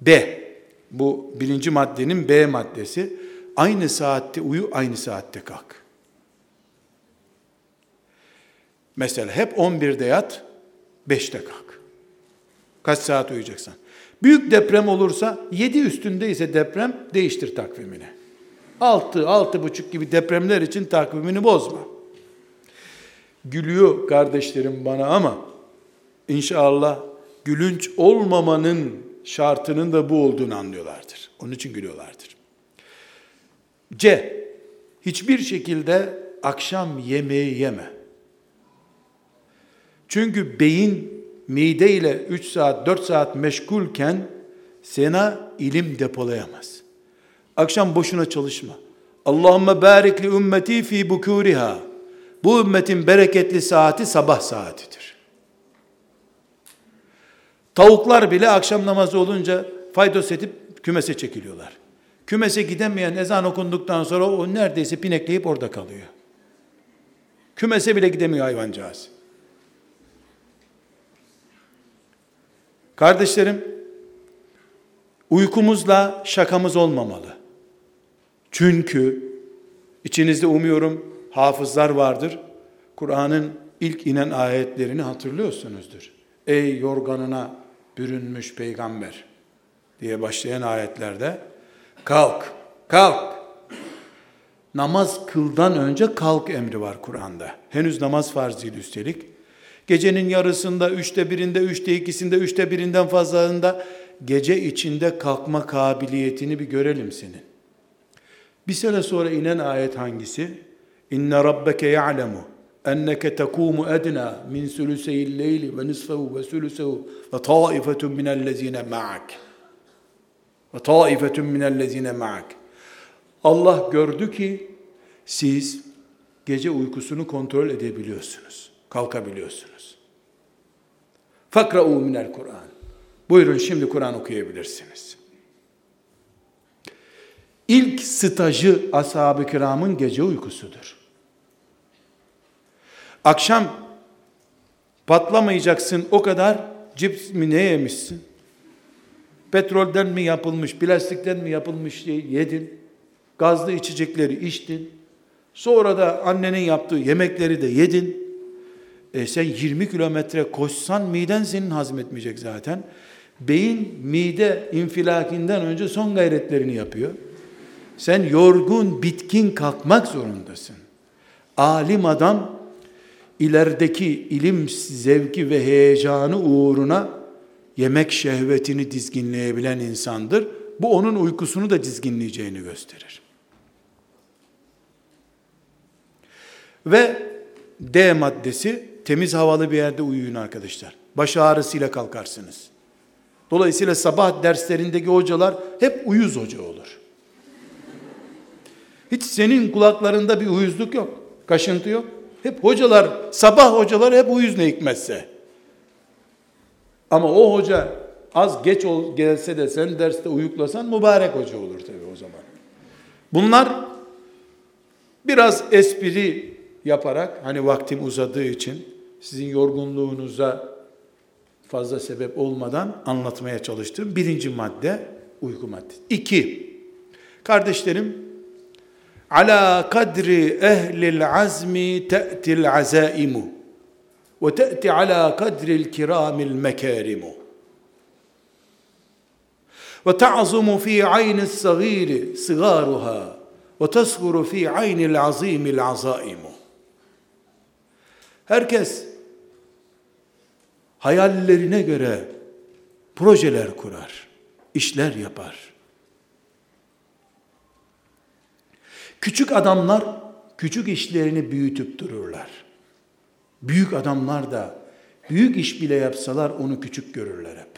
B, bu birinci maddenin B maddesi. Aynı saatte uyu, aynı saatte kalk. Mesela hep 11'de yat, 5'te kalk. Kaç saat uyuyacaksan. Büyük deprem olursa 7 üstünde ise deprem değiştir takvimini. 6, altı buçuk gibi depremler için takvimini bozma. Gülüyor kardeşlerim bana ama inşallah gülünç olmamanın şartının da bu olduğunu anlıyorlardır. Onun için gülüyorlardır. C. Hiçbir şekilde akşam yemeği yeme. Çünkü beyin mide ile 3 saat 4 saat meşgulken sana ilim depolayamaz. Akşam boşuna çalışma. Allahümme barik li ümmeti fi bukuriha. Bu ümmetin bereketli saati sabah saatidir. Tavuklar bile akşam namazı olunca faydos edip kümese çekiliyorlar. Kümese gidemeyen ezan okunduktan sonra o neredeyse pinekleyip orada kalıyor. Kümese bile gidemiyor hayvancağız. Kardeşlerim, uykumuzla şakamız olmamalı. Çünkü içinizde umuyorum hafızlar vardır. Kur'an'ın ilk inen ayetlerini hatırlıyorsunuzdur. Ey yorganına bürünmüş peygamber diye başlayan ayetlerde kalk, kalk. Namaz kıldan önce kalk emri var Kur'an'da. Henüz namaz farz değil üstelik. Gecenin yarısında, üçte birinde, üçte ikisinde, üçte birinden fazlalarında gece içinde kalkma kabiliyetini bir görelim senin. Bir sene sonra inen ayet hangisi? İnne rabbeke ya'lemu enneke tekumu edna min sülüseyil leyli ve nisfehu ve sülüsehu ve taifetun minellezine ma'ak. Ve taifetun minellezine ma'ak. Allah gördü ki siz gece uykusunu kontrol edebiliyorsunuz. Kalkabiliyorsunuz. Fakra'u minel Kur'an. Buyurun şimdi Kur'an okuyabilirsiniz. İlk stajı ashab-ı kiramın gece uykusudur. Akşam patlamayacaksın o kadar cips mi ne yemişsin? Petrolden mi yapılmış, plastikten mi yapılmış diye yedin. Gazlı içecekleri içtin. Sonra da annenin yaptığı yemekleri de yedin. E sen 20 kilometre koşsan miden senin hazmetmeyecek zaten. Beyin mide infilakinden önce son gayretlerini yapıyor. Sen yorgun, bitkin kalkmak zorundasın. Alim adam ilerideki ilim zevki ve heyecanı uğruna yemek şehvetini dizginleyebilen insandır. Bu onun uykusunu da dizginleyeceğini gösterir. Ve D maddesi temiz havalı bir yerde uyuyun arkadaşlar. Baş ağrısıyla kalkarsınız. Dolayısıyla sabah derslerindeki hocalar hep uyuz hoca olur. Hiç senin kulaklarında bir uyuzluk yok. Kaşıntı yok. Hep hocalar, sabah hocalar hep uyuz ne hikmetse. Ama o hoca az geç ol, gelse de sen derste uyuklasan mübarek hoca olur tabii o zaman. Bunlar biraz espri yaparak hani vaktim uzadığı için sizin yorgunluğunuza fazla sebep olmadan anlatmaya çalıştığım birinci madde uyku maddesi. İki, kardeşlerim ala kadri ehlil azmi te'til azaimu ve te'ti ala kadril kiramil mekarimu ve ta'zumu fi aynis sagiri sigaruha ve tasguru fi aynil azimil azaimu herkes hayallerine göre projeler kurar, işler yapar. Küçük adamlar küçük işlerini büyütüp dururlar. Büyük adamlar da büyük iş bile yapsalar onu küçük görürler hep.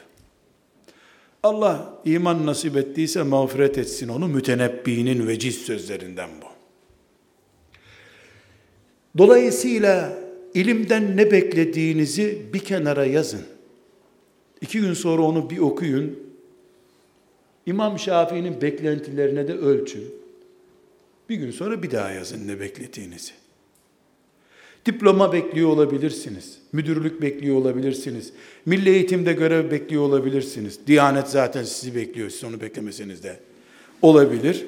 Allah iman nasip ettiyse mağfiret etsin onu mütenebbinin veciz sözlerinden bu. Dolayısıyla ilimden ne beklediğinizi bir kenara yazın. İki gün sonra onu bir okuyun. İmam Şafii'nin beklentilerine de ölçün. Bir gün sonra bir daha yazın ne beklediğinizi. Diploma bekliyor olabilirsiniz. Müdürlük bekliyor olabilirsiniz. Milli eğitimde görev bekliyor olabilirsiniz. Diyanet zaten sizi bekliyor. Siz onu beklemeseniz de olabilir.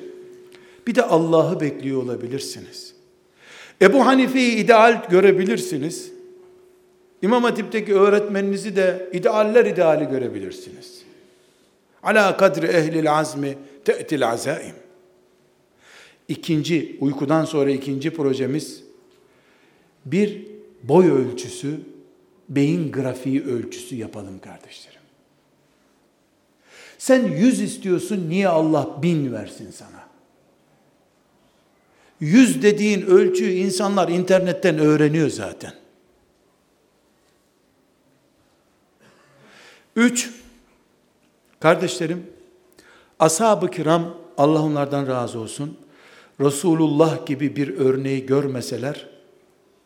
Bir de Allah'ı bekliyor olabilirsiniz. Ebu Hanife'yi ideal görebilirsiniz. İmam Hatip'teki öğretmeninizi de idealler ideali görebilirsiniz. Ala kadri ehlil azmi te'til azaim. İkinci, uykudan sonra ikinci projemiz bir boy ölçüsü, beyin grafiği ölçüsü yapalım kardeşlerim. Sen yüz istiyorsun, niye Allah bin versin sana? Yüz dediğin ölçüyü insanlar internetten öğreniyor zaten. Üç, kardeşlerim, ashab-ı kiram, Allah onlardan razı olsun, Resulullah gibi bir örneği görmeseler,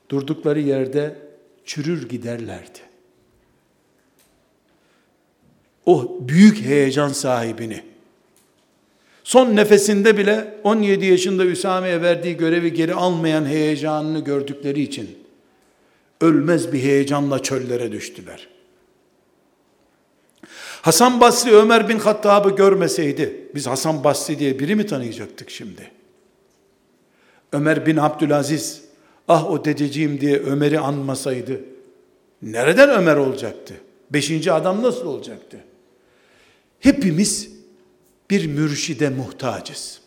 durdukları yerde çürür giderlerdi. O büyük heyecan sahibini, son nefesinde bile 17 yaşında Üsame'ye verdiği görevi geri almayan heyecanını gördükleri için, ölmez bir heyecanla çöllere düştüler. Hasan Basri Ömer bin Hattab'ı görmeseydi, biz Hasan Basri diye biri mi tanıyacaktık şimdi? Ömer bin Abdülaziz, ah o dedeciğim diye Ömer'i anmasaydı, nereden Ömer olacaktı? Beşinci adam nasıl olacaktı? Hepimiz bir mürşide muhtacız.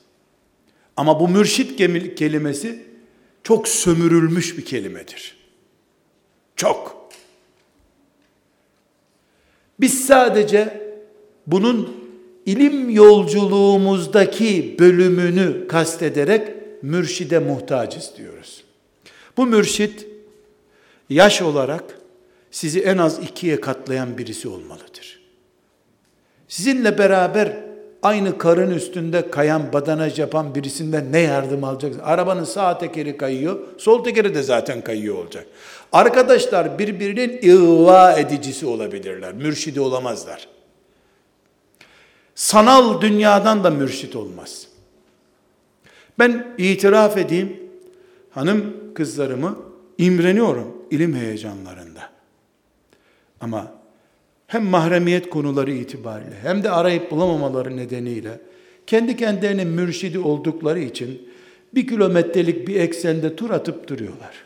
Ama bu mürşit kelimesi çok sömürülmüş bir kelimedir. Çok. Biz sadece bunun ilim yolculuğumuzdaki bölümünü kastederek mürşide muhtacız diyoruz. Bu mürşit yaş olarak sizi en az ikiye katlayan birisi olmalıdır. Sizinle beraber aynı karın üstünde kayan, badanaj yapan birisinden ne yardım alacaksın? Arabanın sağ tekeri kayıyor, sol tekeri de zaten kayıyor olacak. Arkadaşlar birbirinin ıva edicisi olabilirler, mürşidi olamazlar. Sanal dünyadan da mürşit olmaz. Ben itiraf edeyim, hanım kızlarımı imreniyorum ilim heyecanlarında. Ama hem mahremiyet konuları itibariyle hem de arayıp bulamamaları nedeniyle kendi kendilerinin mürşidi oldukları için bir kilometrelik bir eksende tur atıp duruyorlar.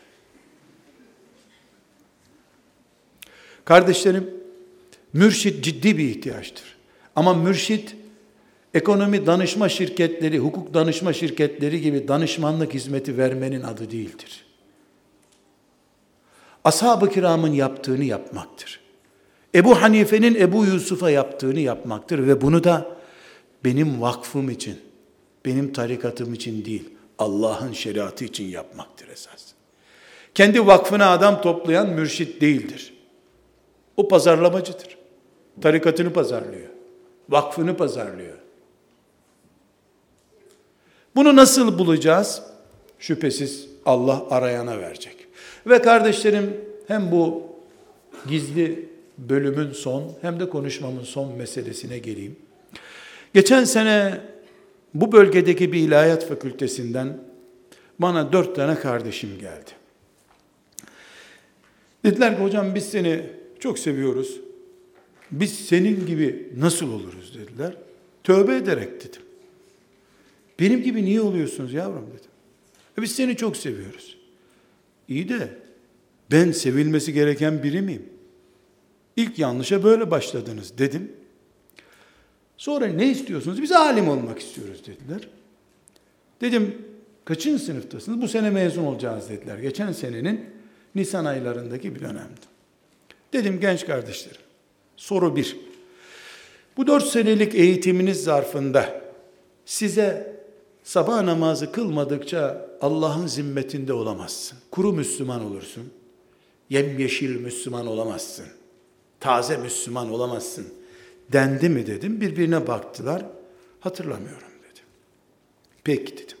Kardeşlerim, mürşit ciddi bir ihtiyaçtır. Ama mürşit, ekonomi danışma şirketleri, hukuk danışma şirketleri gibi danışmanlık hizmeti vermenin adı değildir. Ashab-ı kiramın yaptığını yapmaktır. Ebu Hanife'nin Ebu Yusuf'a yaptığını yapmaktır ve bunu da benim vakfım için, benim tarikatım için değil, Allah'ın şeriatı için yapmaktır esas. Kendi vakfına adam toplayan mürşit değildir. O pazarlamacıdır. Tarikatını pazarlıyor. Vakfını pazarlıyor. Bunu nasıl bulacağız? Şüphesiz Allah arayana verecek. Ve kardeşlerim hem bu gizli bölümün son hem de konuşmamın son meselesine geleyim. Geçen sene bu bölgedeki bir ilahiyat fakültesinden bana dört tane kardeşim geldi. Dediler ki hocam biz seni çok seviyoruz. Biz senin gibi nasıl oluruz dediler. Tövbe ederek dedim. Benim gibi niye oluyorsunuz yavrum dedim. E biz seni çok seviyoruz. İyi de ben sevilmesi gereken biri miyim? İlk yanlışa böyle başladınız dedim. Sonra ne istiyorsunuz? Biz alim olmak istiyoruz dediler. Dedim kaçıncı sınıftasınız? Bu sene mezun olacağız dediler. Geçen senenin Nisan aylarındaki bir dönemdi. Dedim genç kardeşlerim, soru bir. Bu dört senelik eğitiminiz zarfında size sabah namazı kılmadıkça Allah'ın zimmetinde olamazsın. Kuru Müslüman olursun. Yemyeşil Müslüman olamazsın. Taze Müslüman olamazsın. Dendi mi dedim. Birbirine baktılar. Hatırlamıyorum dedim. Peki dedim.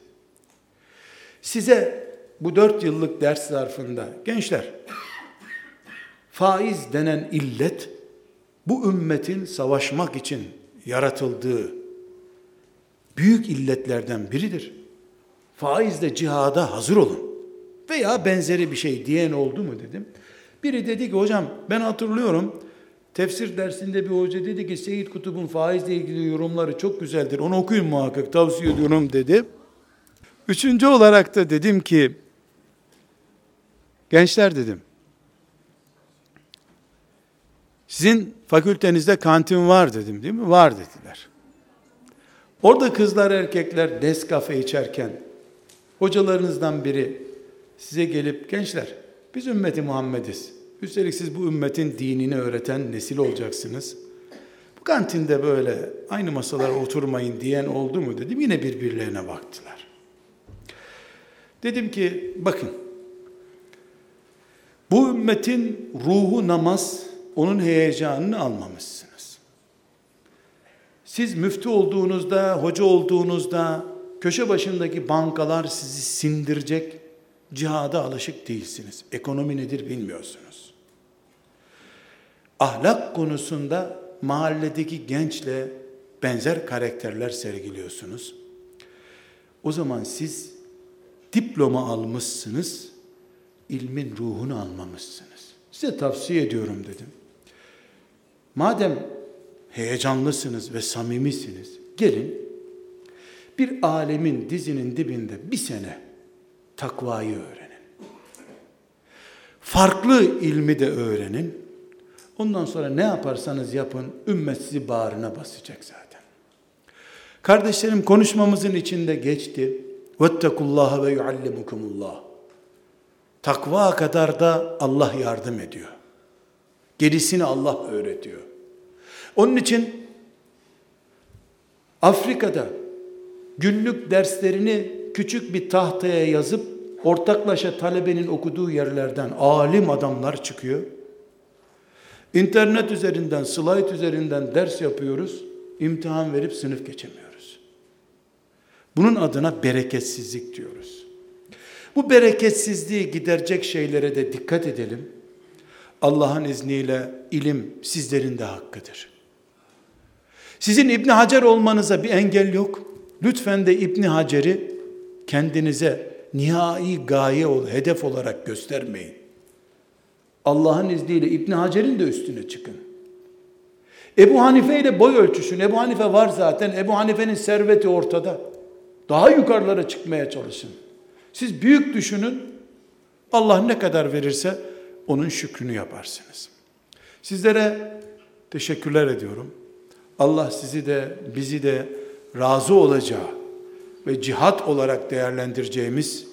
Size bu dört yıllık ders zarfında gençler faiz denen illet bu ümmetin savaşmak için yaratıldığı büyük illetlerden biridir. Faizle cihada hazır olun. Veya benzeri bir şey diyen oldu mu dedim. Biri dedi ki hocam ben hatırlıyorum tefsir dersinde bir hoca dedi ki Seyyid Kutub'un faizle ilgili yorumları çok güzeldir. Onu okuyun muhakkak tavsiye ediyorum dedi. Üçüncü olarak da dedim ki gençler dedim sizin fakültenizde kantin var dedim değil mi? Var dediler. Orada kızlar erkekler Nescafe içerken hocalarınızdan biri size gelip gençler biz ümmeti Muhammediz. Üstelik siz bu ümmetin dinini öğreten nesil olacaksınız. Bu kantinde böyle aynı masalara oturmayın diyen oldu mu dedim. Yine birbirlerine baktılar. Dedim ki bakın bu ümmetin ruhu namaz, onun heyecanını almamışsınız. Siz müftü olduğunuzda, hoca olduğunuzda, köşe başındaki bankalar sizi sindirecek, cihada alışık değilsiniz. Ekonomi nedir bilmiyorsunuz. Ahlak konusunda mahalledeki gençle benzer karakterler sergiliyorsunuz. O zaman siz diploma almışsınız, ilmin ruhunu almamışsınız. Size tavsiye ediyorum dedim. Madem heyecanlısınız ve samimisiniz. Gelin bir alemin dizinin dibinde bir sene takvayı öğrenin. Farklı ilmi de öğrenin. Ondan sonra ne yaparsanız yapın ümmet sizi bağrına basacak zaten. Kardeşlerim konuşmamızın içinde geçti. Vettekullaha ve yuallimukumullah. Takva kadar da Allah yardım ediyor. Gerisini Allah öğretiyor. Onun için Afrika'da günlük derslerini küçük bir tahtaya yazıp ortaklaşa talebenin okuduğu yerlerden alim adamlar çıkıyor. İnternet üzerinden, slide üzerinden ders yapıyoruz. İmtihan verip sınıf geçemiyoruz. Bunun adına bereketsizlik diyoruz. Bu bereketsizliği giderecek şeylere de dikkat edelim. Allah'ın izniyle ilim sizlerin de hakkıdır. Sizin İbn Hacer olmanıza bir engel yok. Lütfen de İbn Hacer'i kendinize nihai gaye ol, hedef olarak göstermeyin. Allah'ın izniyle İbn Hacer'in de üstüne çıkın. Ebu Hanife ile boy ölçüşün. Ebu Hanife var zaten. Ebu Hanife'nin serveti ortada. Daha yukarılara çıkmaya çalışın. Siz büyük düşünün. Allah ne kadar verirse onun şükrünü yaparsınız. Sizlere teşekkürler ediyorum. Allah sizi de bizi de razı olacağı ve cihat olarak değerlendireceğimiz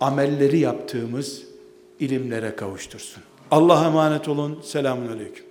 amelleri yaptığımız ilimlere kavuştursun. Allah'a emanet olun. Selamun Aleyküm.